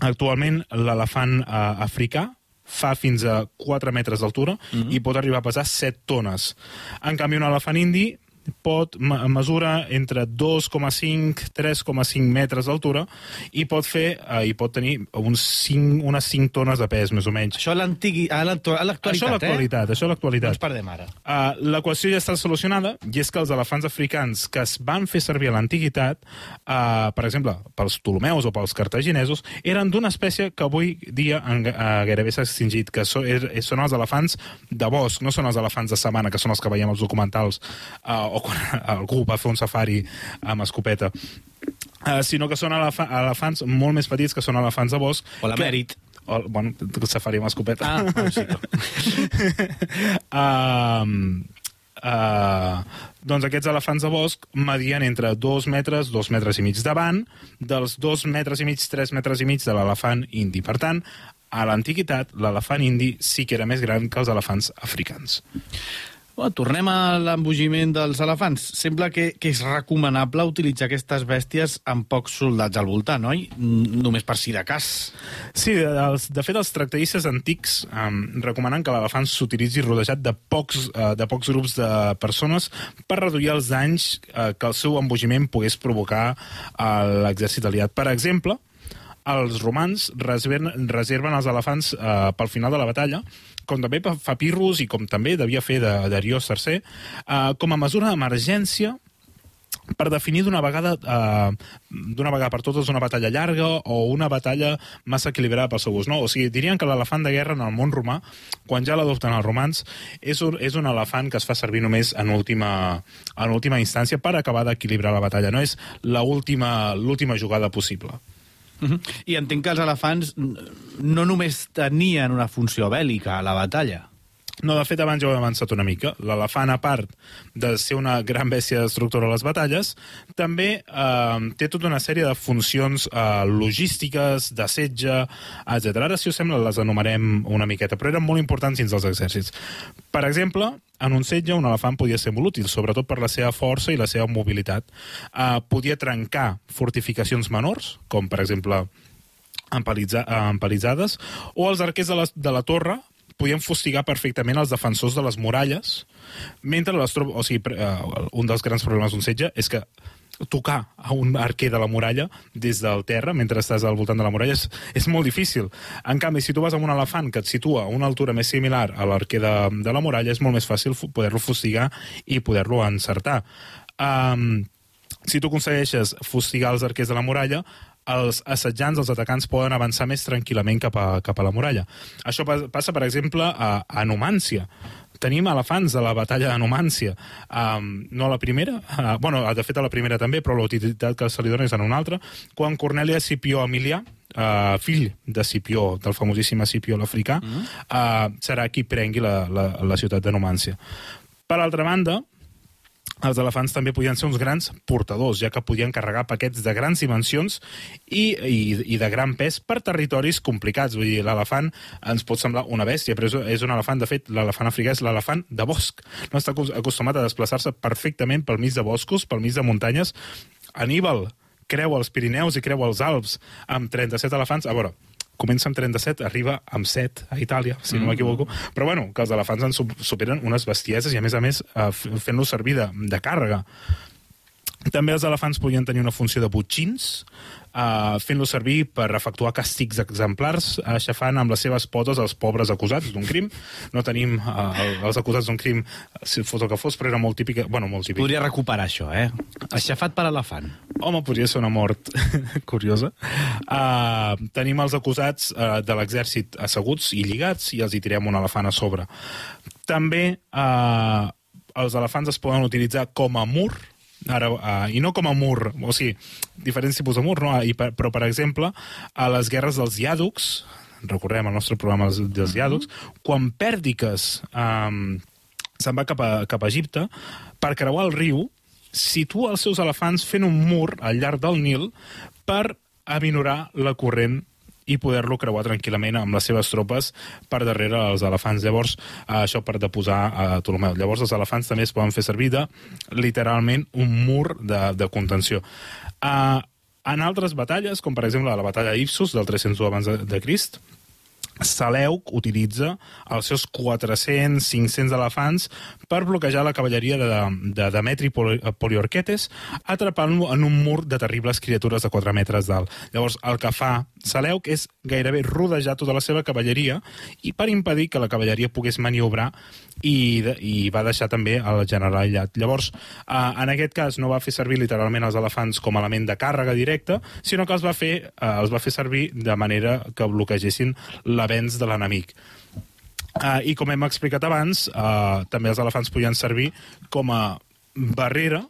actualment, l'elefant uh, africà fa fins a 4 metres d'altura mm -hmm. i pot arribar a pesar 7 tones. En canvi, un elefant indi pot mesura entre 2,5 3,5 metres d'altura i pot fer eh, i pot tenir uns 5, unes 5 tones de pes, més o menys. Això a l'actualitat, Això a l'actualitat, eh? això a l'actualitat. No ens perdem ara. Uh, L'equació ja està solucionada i és que els elefants africans que es van fer servir a l'antiguitat, uh, per exemple, pels Ptolomeus o pels cartaginesos, eren d'una espècie que avui dia en, uh, gairebé s'ha extingit, que so, er, són els elefants de bosc, no són els elefants de sabana, que són els que veiem als documentals uh, o quan algú va fer un safari amb escopeta. Uh, sinó que són elef elefants molt més petits, que són elefants de bosc. O l'emèrit. O, bueno, safari amb escopeta. Ah, bueno, sí. uh, uh, doncs aquests elefants de bosc medien entre 2 metres, 2 metres i mig davant, dels 2 metres i mig, 3 metres i mig de l'elefant indi. Per tant, a l'antiguitat, l'elefant indi sí que era més gran que els elefants africans. Bueno, tornem a l'embogiment dels elefants. Sembla que, que és recomanable utilitzar aquestes bèsties amb pocs soldats al voltant, oi? Només per si de cas. Sí, els, de fet, els tractadistes antics um, recomanen que l'elefant s'utilitzi rodejat de pocs, uh, de pocs grups de persones per reduir els danys uh, que el seu embogiment pogués provocar a l'exèrcit aliat. Per exemple, els romans reserven, reserven els elefants uh, pel final de la batalla com també fa Pirros i com també devia fer Dariós III, eh, com a mesura d'emergència per definir d'una vegada eh, d'una vegada per totes una batalla llarga o una batalla massa equilibrada pel seu ús. No? O sigui, dirien que l'elefant de guerra en el món romà, quan ja l'adopten els romans, és un, és un elefant que es fa servir només en última, en última instància per acabar d'equilibrar la batalla. No és l'última jugada possible. Uh -huh. I entenc que els elefants no només tenien una funció bèl·lica a la batalla. No, de fet, abans ja ho he avançat una mica. L'elefant, a part de ser una gran bèstia destructora a les batalles, també eh, té tota una sèrie de funcions eh, logístiques, de setge, etc. Ara, si us sembla, les enumerem una miqueta, però eren molt importants dins dels exèrcits. Per exemple, en un setge un elefant podia ser molt útil, sobretot per la seva força i la seva mobilitat. Eh, podia trencar fortificacions menors, com per exemple empalitza, empalitzades, o els arquers de la, de la torre podien fustigar perfectament els defensors de les muralles, mentre les tropes... O sigui, uh, un dels grans problemes d'un setge és que tocar a un arquer de la muralla des del terra, mentre estàs al voltant de la muralla, és, és molt difícil. En canvi, si tu vas amb un elefant que et situa a una altura més similar a l'arquer de, de la muralla, és molt més fàcil poder-lo fustigar i poder-lo encertar. Um, si tu aconsegueixes fustigar els arquers de la muralla, els assetjants, els atacants, poden avançar més tranquil·lament cap a, cap a la muralla. Això passa, per exemple, a, a Numància. Tenim elefants de la batalla de Numància. Um, no a la primera, uh, bueno, de fet a la primera també, però la utilitat que se li dona és en una altra. Quan Cornèlia Escipió Emilià, uh, fill de Cipió, del famosíssim Escipió l'africà, mm uh, serà qui prengui la, la, la ciutat de Numància. Per altra banda, els elefants també podien ser uns grans portadors, ja que podien carregar paquets de grans dimensions i, i, i de gran pes per territoris complicats. Vull dir, l'elefant ens pot semblar una bèstia, però és, és un elefant, de fet, l'elefant africà és l'elefant de bosc. No està acos- acostumat a desplaçar-se perfectament pel mig de boscos, pel mig de muntanyes. Aníbal creua els Pirineus i creua els Alps amb 37 elefants. A veure, comença amb 37, arriba amb 7 a Itàlia, si no m'equivoco. Però bueno, que els elefants en su- superen unes bestieses i a més a més eh, fent-los servir de, de càrrega. També els elefants podien tenir una funció de butxins, uh, fent-los servir per efectuar càstigs exemplars, aixafant amb les seves potes els pobres acusats d'un crim. No tenim uh, els acusats d'un crim, si fos el que fos, però era molt típica... Bueno, molt típica. Podria recuperar això, eh? Aixafat per elefant. Home, podria ser una mort curiosa. Uh, tenim els acusats uh, de l'exèrcit asseguts i lligats i els hi tirem un elefant a sobre. També uh, els elefants es poden utilitzar com a mur, ara, uh, i no com a mur, o sigui, diferents tipus de mur, no? I per, però, per exemple, a les guerres dels iàducs, recordem el nostre programa dels, dels iàducs, quan Pèrdiques um, se'n va cap a, cap a Egipte, per creuar el riu, situa els seus elefants fent un mur al llarg del Nil per aminorar la corrent i poder-lo creuar tranquil·lament amb les seves tropes per darrere els elefants. Llavors, eh, això per deposar a Ptolomeu. Llavors, els elefants també es poden fer servir de, literalment, un mur de, de contenció. Uh, en altres batalles, com per exemple la batalla d'Ipsus, del 301 abans de, de Crist, Seleuc utilitza els seus 400-500 elefants per bloquejar la cavalleria de, de Demetri Poli- Poliorquetes, atrapant-lo en un mur de terribles criatures de 4 metres d'alt. Llavors, el que fa Seleuc és gairebé rodejar tota la seva cavalleria i per impedir que la cavalleria pogués maniobrar i, de- i va deixar també el general aïllat. Llavors, eh, en aquest cas no va fer servir literalment els elefants com a element de càrrega directa, sinó que els va fer, eh, els va fer servir de manera que bloquegessin l'avenç de l'enemic. Uh, I com hem explicat abans, uh, també els elefants podien servir com a barrera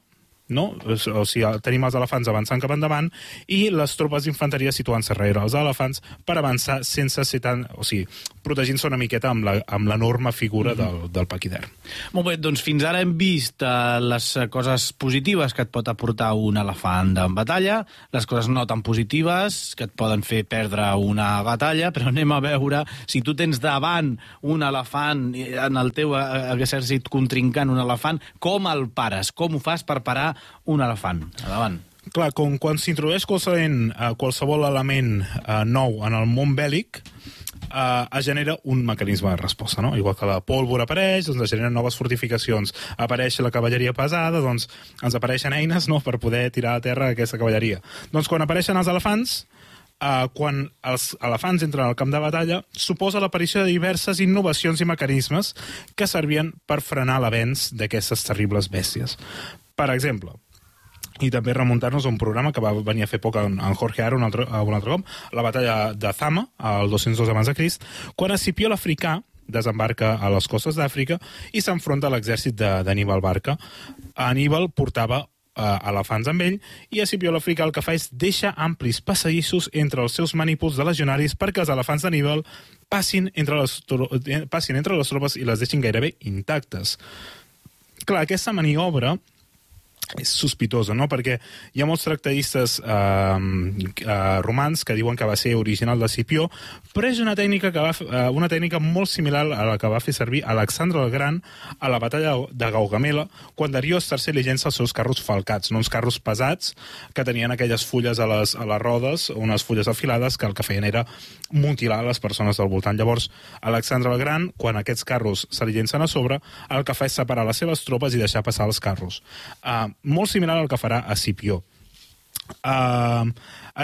no? O sigui, tenim els elefants avançant cap endavant i les tropes d'infanteria situant-se darrere els elefants per avançar sense ser tan... O sigui, protegint-se una miqueta amb la- amb l'enorme figura del, del paquidern. Molt bé, doncs fins ara hem vist eh, les eh, coses positives que et pot aportar un elefant en batalla, les coses no tan positives que et poden fer perdre una batalla, però anem a veure si tu tens davant un elefant eh, en el teu eh, exèrcit contrincant un elefant, com el pares? Com ho fas per parar un elefant? Endavant. Clar, com quan s'introdueix qualsevol, uh, qualsevol element uh, nou en el món bèl·lic, uh, es genera un mecanisme de resposta, no? Igual que la pólvora apareix, doncs es generen noves fortificacions. Apareix la cavalleria pesada, doncs ens apareixen eines no, per poder tirar a terra aquesta cavalleria. Doncs quan apareixen els elefants, Uh, quan els elefants entren al camp de batalla, suposa l'aparició de diverses innovacions i mecanismes que servien per frenar l'avenç d'aquestes terribles bèsties. Per exemple, i també remuntar-nos a un programa que va venir a fer poc en, en Jorge Aro un altre, un altre cop, la batalla de Zama, al 202 abans de Crist, quan Escipió l'africà desembarca a les costes d'Àfrica i s'enfronta a l'exèrcit d'Aníbal Barca. Aníbal portava eh, elefants amb ell i Escipió l'africà el que fa és deixar amplis passadissos entre els seus manípuls de legionaris perquè els elefants d'Aníbal passin entre les, eh, passin entre les tropes i les deixin gairebé intactes. Clar, aquesta maniobra és sospitosa, no? Perquè hi ha molts tractadistes eh, eh, romans que diuen que va ser original de Cipió, però és una tècnica, que va, eh, una tècnica molt similar a la que va fer servir Alexandre el Gran a la batalla de Gaugamela, quan Darius III li llença els seus carros falcats, no uns carros pesats que tenien aquelles fulles a les, a les rodes, unes fulles afilades, que el que feien era mutilar les persones del voltant. Llavors, Alexandre el Gran, quan aquests carros se li llencen a sobre, el que fa és separar les seves tropes i deixar passar els carros. Uh, molt similar al que farà a Cipió. Uh,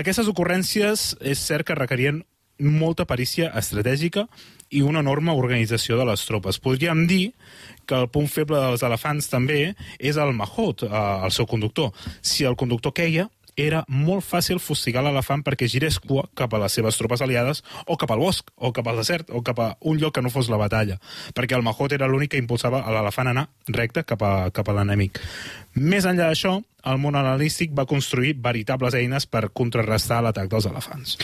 aquestes ocurrències és cert que requerien molta perícia estratègica i una enorme organització de les tropes. Podríem dir que el punt feble dels elefants també és el mahot, eh, el seu conductor. Si el conductor queia, era molt fàcil fustigar l'elefant perquè girés cua cap a les seves tropes aliades o cap al bosc, o cap al desert, o cap a un lloc que no fos la batalla, perquè el mahot era l'únic que impulsava a l'elefant a anar recte cap a, cap a l'enemic. Més enllà d'això, el món analístic va construir veritables eines per contrarrestar l'atac dels elefants.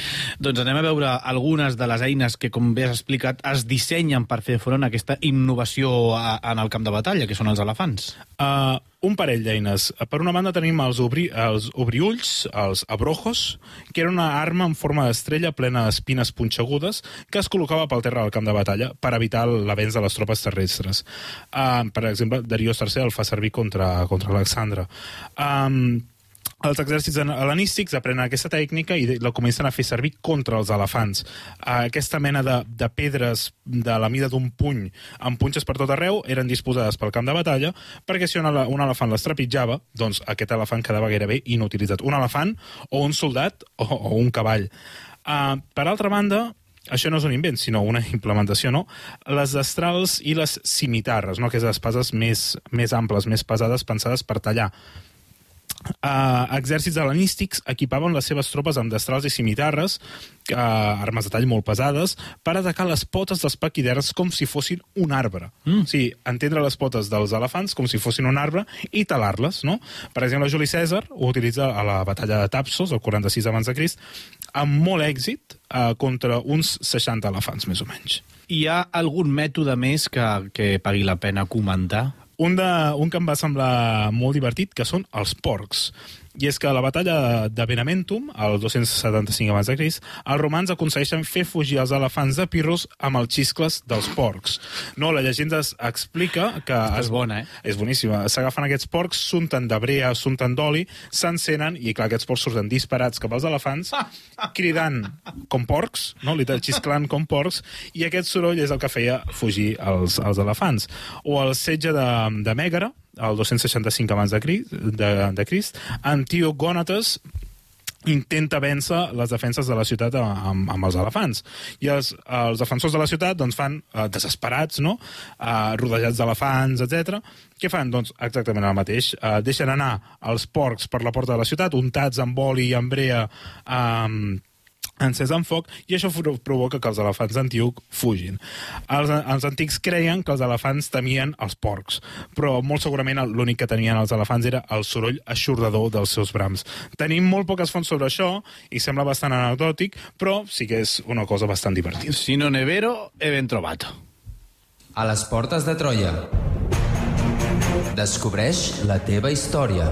Doncs anem a veure algunes de les eines que, com bé has explicat, es dissenyen per fer front a aquesta innovació a, en el camp de batalla, que són els elefants. Uh, un parell d'eines. Per una banda tenim els, obri, els obriulls, els abrojos, que era una arma en forma d'estrella plena d'espines punxegudes que es col·locava pel terra del camp de batalla per evitar l'avenç de les tropes terrestres. Uh, per exemple, Darius III el fa servir contra, contra Alexandre. Um, els exèrcits hel·lenístics aprenen aquesta tècnica i la comencen a fer servir contra els elefants. Aquesta mena de, de pedres de la mida d'un puny amb punxes per tot arreu eren disposades pel camp de batalla perquè si un, ele un elefant les trepitjava, doncs aquest elefant quedava gairebé inutilitzat. Un elefant o un soldat o, o un cavall. Uh, per altra banda, això no és un invent, sinó una implementació, no? Les destrals i les cimitarres, no? que és espases més, més amples, més pesades, pensades per tallar. Uh, exèrcits hel·lenístics equipaven les seves tropes amb destrals i cimitarres, uh, armes de tall molt pesades, per atacar les potes dels paquiders com si fossin un arbre. Mm. O sigui, entendre les potes dels elefants com si fossin un arbre i talar-les, no? Per exemple, Juli Cèsar ho utilitza a la batalla de Tapsos, el 46 abans de Crist, amb molt èxit uh, contra uns 60 elefants, més o menys. Hi ha algun mètode més que, que pagui la pena comentar? Un, de, un que em va semblar molt divertit, que són els porcs. I és que a la batalla de Benamentum, al 275 abans de Crist, els romans aconsegueixen fer fugir els elefants de Pirros amb els xiscles dels porcs. No, la llegenda es explica que... És bona, eh? És boníssima. S'agafen aquests porcs, s'unten de brea, s'unten d'oli, s'encenen, i clar, aquests porcs surten disparats cap als elefants, cridant com porcs, no? literal, xisclant com porcs, i aquest soroll és el que feia fugir els, els elefants. O el setge de, de Mègara, el 265 abans de Crist, de, de Crist Antíoc Gònates intenta vèncer les defenses de la ciutat amb, amb els elefants. I els, els defensors de la ciutat doncs, fan eh, desesperats, no? eh, rodejats d'elefants, etc. Què fan? Doncs exactament el mateix. Eh, deixen anar els porcs per la porta de la ciutat, untats amb oli i amb brea, eh, encès en foc i això provoca que els elefants d'Antíoc fugin. Els, els antics creien que els elefants temien els porcs, però molt segurament l'únic que tenien els elefants era el soroll aixordador dels seus brams. Tenim molt poques fonts sobre això i sembla bastant anecdòtic, però sí que és una cosa bastant divertida. Si no ne vero, he ben trobat. A les portes de Troia. Descobreix la teva història.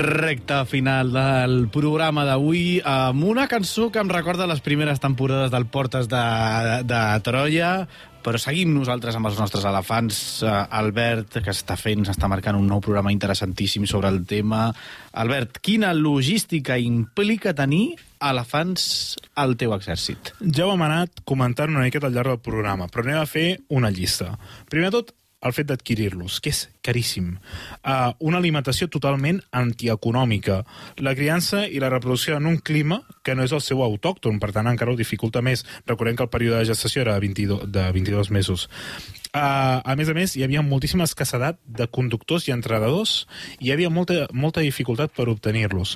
Recta final del programa d'avui amb una cançó que em recorda les primeres temporades del Portes de, de Troia, però seguim nosaltres amb els nostres elefants. Uh, Albert, que està fent, està marcant un nou programa interessantíssim sobre el tema. Albert, quina logística implica tenir elefants al teu exèrcit? Ja ho hem anat comentant una miqueta al llarg del programa, però anem a fer una llista. Primer de tot, el fet d'adquirir-los, que és caríssim. Uh, una alimentació totalment antieconòmica. La criança i la reproducció en un clima que no és el seu autòcton, per tant encara ho dificulta més. Recordem que el període de gestació era de 22, de 22 mesos. Uh, a més a més, hi havia moltíssima escassedat de conductors i entrenadors i hi havia molta, molta dificultat per obtenir-los.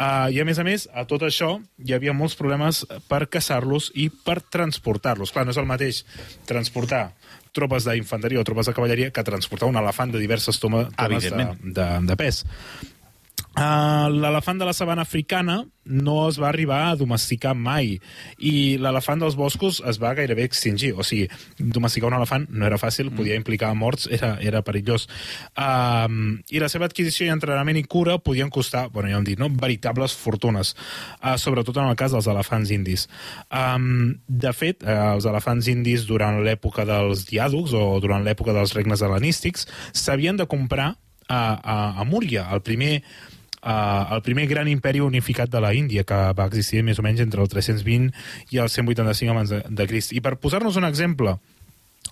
Uh, I a més a més, a tot això, hi havia molts problemes per caçar-los i per transportar-los. Clar, no és el mateix transportar tropes d'infanteria o tropes de cavalleria que transportar un elefant de diverses tomes, tomes de, de, de pes. Uh, l'elefant de la sabana africana no es va arribar a domesticar mai i l'elefant dels boscos es va gairebé extingir, o sigui, domesticar un elefant no era fàcil, podia implicar morts, era, era perillós. Uh, I la seva adquisició i entrenament i cura podien costar, bueno, ja hem dit, no? veritables fortunes, uh, sobretot en el cas dels elefants indis. Um, de fet, uh, els elefants indis durant l'època dels diàdocs o durant l'època dels regnes hel·lenístics s'havien de comprar a, a, a Múria, el primer uh, el primer gran imperi unificat de la Índia, que va existir més o menys entre el 320 i el 185 abans de, de Crist. I per posar-nos un exemple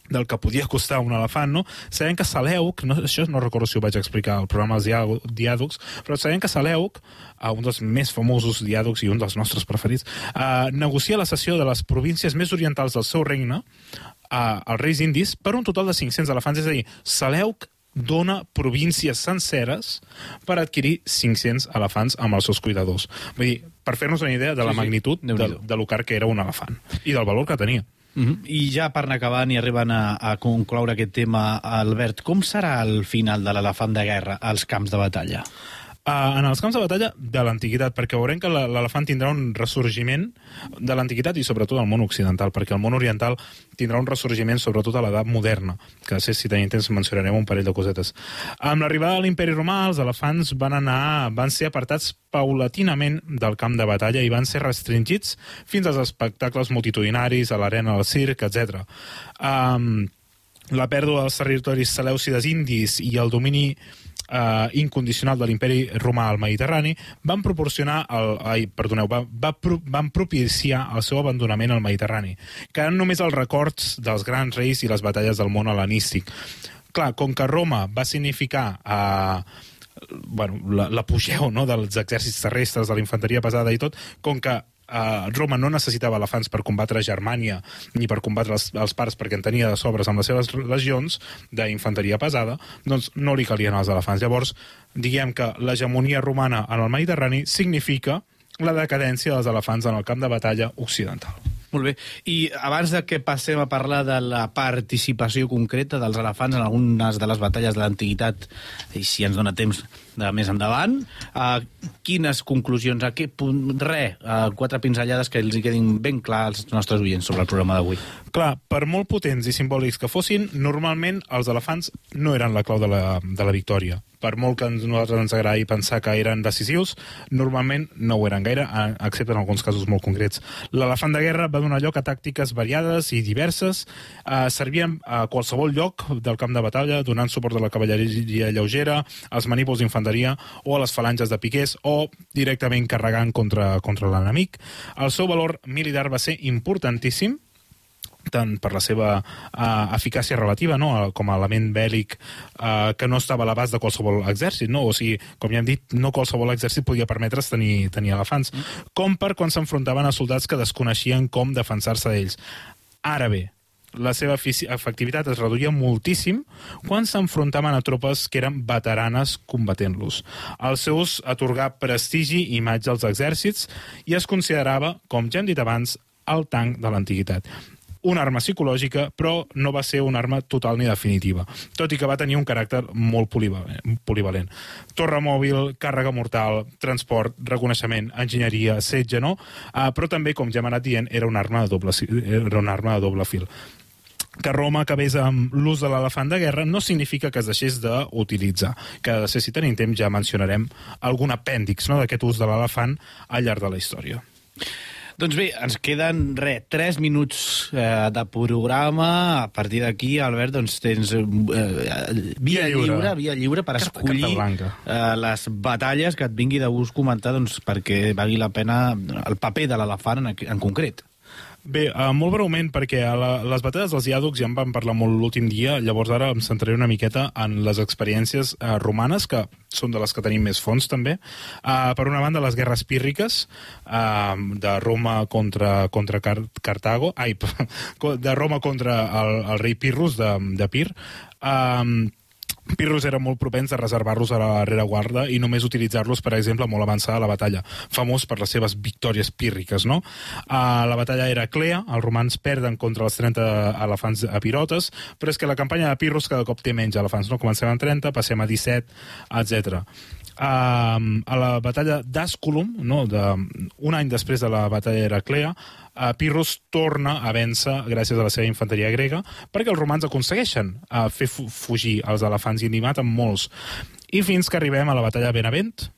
del que podia costar un elefant, no? Sabem que Saleuc, no, això no recordo si ho vaig explicar al programa dels diàdocs, però sabem que Saleuc, uh, un dels més famosos diàdocs i un dels nostres preferits, uh, negocia la cessió de les províncies més orientals del seu regne uh, als reis indis per un total de 500 elefants, és a dir, Saleuc dona províncies senceres per adquirir 500 elefants amb els seus cuidadors. Vull dir, per fer-nos una idea de la Sí, sí. magnitud de, de lo car que era un elefant i del valor que tenia. Mm -hmm. I ja per anar acabant i arribant a, a concloure aquest tema, Albert, com serà el final de l'elefant de guerra als camps de batalla? Uh, en els camps de batalla de l'antiguitat, perquè veurem que l'elefant tindrà un ressorgiment de l'antiguitat i sobretot al món occidental, perquè el món oriental tindrà un ressorgiment sobretot a l'edat moderna, que sé si tenim temps mencionarem un parell de cosetes. Amb l'arribada de l'imperi romà, els elefants van anar van ser apartats paulatinament del camp de batalla i van ser restringits fins als espectacles multitudinaris, a l'arena del circ, etc. Um, la pèrdua dels territoris selèucides indis i el domini eh, incondicional de l'imperi romà al Mediterrani van proporcionar el, ai, perdoneu, va, va, pro, van propiciar el seu abandonament al Mediterrani, quedant només els records dels grans reis i les batalles del món hel·lenístic. Clar, com que Roma va significar eh, bueno, la- l'apogeu no, dels exèrcits terrestres, de la infanteria pesada i tot, com que Roma no necessitava elefants per combatre Germània ni per combatre els, els parts perquè en tenia de sobres amb les seves legions d'infanteria pesada, doncs no li calien els elefants. Llavors, diguem que l'hegemonia romana en el Mediterrani significa la decadència dels elefants en el camp de batalla occidental. Molt bé. I abans de que passem a parlar de la participació concreta dels elefants en algunes de les batalles de l'antiguitat, i si ens dona temps de més endavant, uh, quines conclusions, a què punt... Re, uh, quatre pinzellades que els hi quedin ben clar als nostres oients sobre el programa d'avui. Clar, per molt potents i simbòlics que fossin, normalment els elefants no eren la clau de la, de la victòria. Per molt que a nosaltres ens agradi pensar que eren decisius, normalment no ho eren gaire, excepte en alguns casos molt concrets. L'elefant de guerra va donar lloc a tàctiques variades i diverses, eh, servien a qualsevol lloc del camp de batalla, donant suport a la cavalleria lleugera, als manípuls d'infanteria o a les falanges de piquers o directament carregant contra, contra l'enemic. El seu valor militar va ser importantíssim, tant per la seva uh, eficàcia relativa, no? eh, com a element bèl·lic uh, que no estava a l'abast de qualsevol exèrcit, no? o sigui, com ja hem dit, no qualsevol exèrcit podia permetre's tenir, tenir elefants, com per quan s'enfrontaven a soldats que desconeixien com defensar-se d'ells. Ara bé, la seva efectivitat es reduïa moltíssim quan s'enfrontaven a tropes que eren veteranes combatent-los. Els seus atorgar prestigi i imatge als exèrcits i es considerava, com ja hem dit abans, el tanc de l'antiguitat una arma psicològica, però no va ser una arma total ni definitiva, tot i que va tenir un caràcter molt polivalent. Torre mòbil, càrrega mortal, transport, reconeixement, enginyeria, setge, no? Uh, però també, com ja hem anat dient, era una arma de doble, era una arma de doble fil que Roma acabés amb l'ús de l'elefant de guerra no significa que es deixés d'utilitzar. Que després, si tenim temps, ja mencionarem algun apèndix no, d'aquest ús de l'elefant al llarg de la història. Doncs bé, ens queden, re, 3 minuts eh, de programa. A partir d'aquí, Albert, doncs tens eh, via Via lliure. lliure, via lliure per Carta- escollir carta eh, les batalles que et vingui de gust comentar doncs, perquè valgui la pena el paper de l'elefant en, en concret. Bé, uh, molt breument, perquè a la, les batalles dels diàdocs ja en vam parlar molt l'últim dia, llavors ara em centraré una miqueta en les experiències uh, romanes, que són de les que tenim més fons, també. Uh, per una banda, les guerres pírriques, uh, de Roma contra, contra Car Cartago, ai, de Roma contra el, el rei Pirrus de, de Pir. Uh, Pirros era molt propens a reservar-los a la rereguarda i només utilitzar-los, per exemple, molt avançada a la batalla, famós per les seves victòries pírriques, no? A la batalla era Clea, els romans perden contra els 30 elefants epirotes, però és que la campanya de Pirros cada cop té menys elefants, no? Comencem amb 30, passem a 17, etc. Uh, a la batalla d'Asculum, no? de, un any després de la batalla d'Heraclea, uh, Pirros torna a vèncer gràcies a la seva infanteria grega perquè els romans aconsegueixen uh, fer fu fugir els elefants i n'hi maten molts. I fins que arribem a la batalla de Benevent,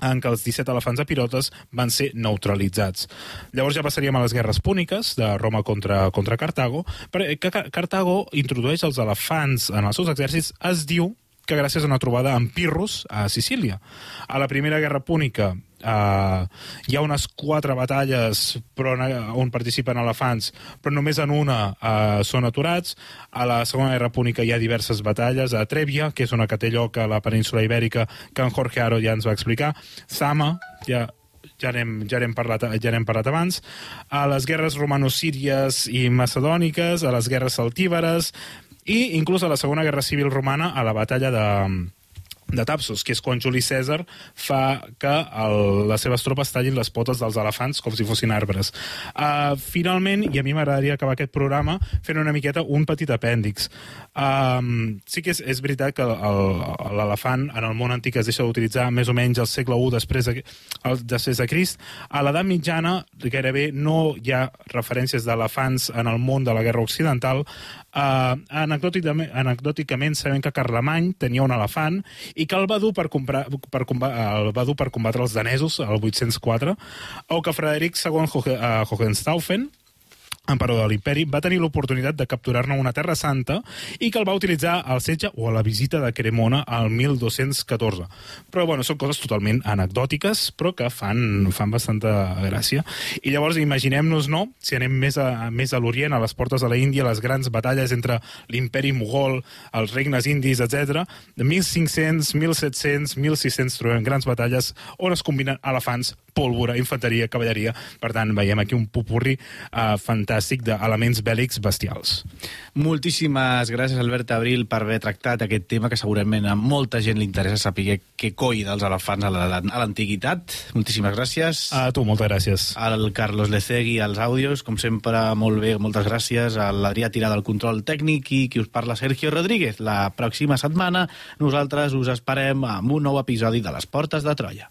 en què els 17 elefants epirotes van ser neutralitzats. Llavors ja passaríem a les guerres púniques de Roma contra, contra Cartago, perquè Car Cartago introdueix els elefants en els seus exèrcits, es diu que gràcies a una trobada amb Pirros a Sicília. A la Primera Guerra Púnica Uh, hi ha unes quatre batalles però on participen elefants, però només en una uh, són aturats. A la Segona Guerra Púnica hi ha diverses batalles. A Trèvia, que és una que té lloc a la península ibèrica, que en Jorge Aro ja ens va explicar. Zama, ja ja n'hem ja n'hem parlat, ja n'hem parlat abans, a les guerres romano-síries i macedòniques, a les guerres celtíberes i inclús a la Segona Guerra Civil Romana, a la batalla de, de Tapsos, que és quan Juli Cèsar fa que el, les seves tropes tallin les potes dels elefants com si fossin arbres. Uh, finalment, i a mi m'agradaria acabar aquest programa fent una miqueta un petit apèndix. Um, sí que és, és veritat que l'elefant en el món antic es deixa d'utilitzar més o menys al segle I després de, el, després de Crist. A l'edat mitjana gairebé no hi ha referències d'elefants en el món de la guerra occidental, Uh, anecdòticament, anecdòticament sabem que Carlemany tenia un elefant i que el va dur per, comprar, per, el va dur per combatre els danesos al 804 o que Frederic II Hohenstaufen emperador de l'imperi, va tenir l'oportunitat de capturar-ne una terra santa i que el va utilitzar al setge o a la visita de Cremona al 1214. Però, bueno, són coses totalment anecdòtiques, però que fan, fan bastanta gràcia. I llavors, imaginem-nos, no?, si anem més a, més a l'Orient, a les portes de la Índia, les grans batalles entre l'imperi mogol, els regnes indis, etc. De 1500, 1700, 1600 trobem grans batalles on es combinen elefants, pólvora, infanteria, cavalleria. Per tant, veiem aquí un pupurri uh, fantàstic d'elements bèl·lics bestials. Moltíssimes gràcies, Albert Abril, per haver tractat aquest tema que segurament a molta gent li interessa saber què coi dels elefants a l'antiguitat. Moltíssimes gràcies. A tu, moltes gràcies. Al Carlos Lecegui, als àudios, com sempre, molt bé, moltes gràcies. A l'Adrià Tirada, del control tècnic, i qui us parla, Sergio Rodríguez. La pròxima setmana nosaltres us esperem amb un nou episodi de Les Portes de Troia.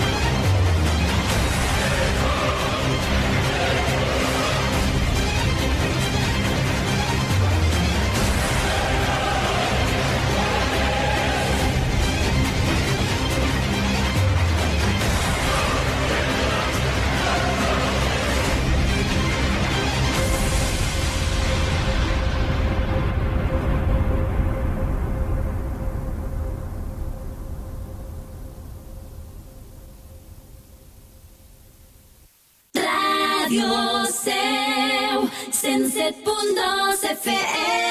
cette bande FM.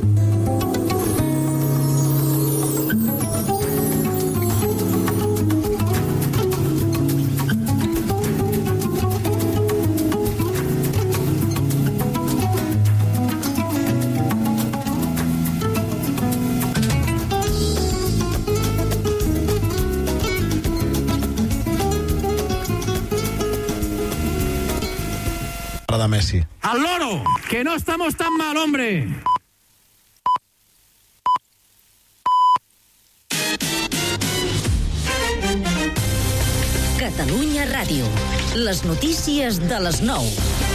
¡Que no estamos tan mal, hombre! Catalunya Ràdio. Les notícies de les 9.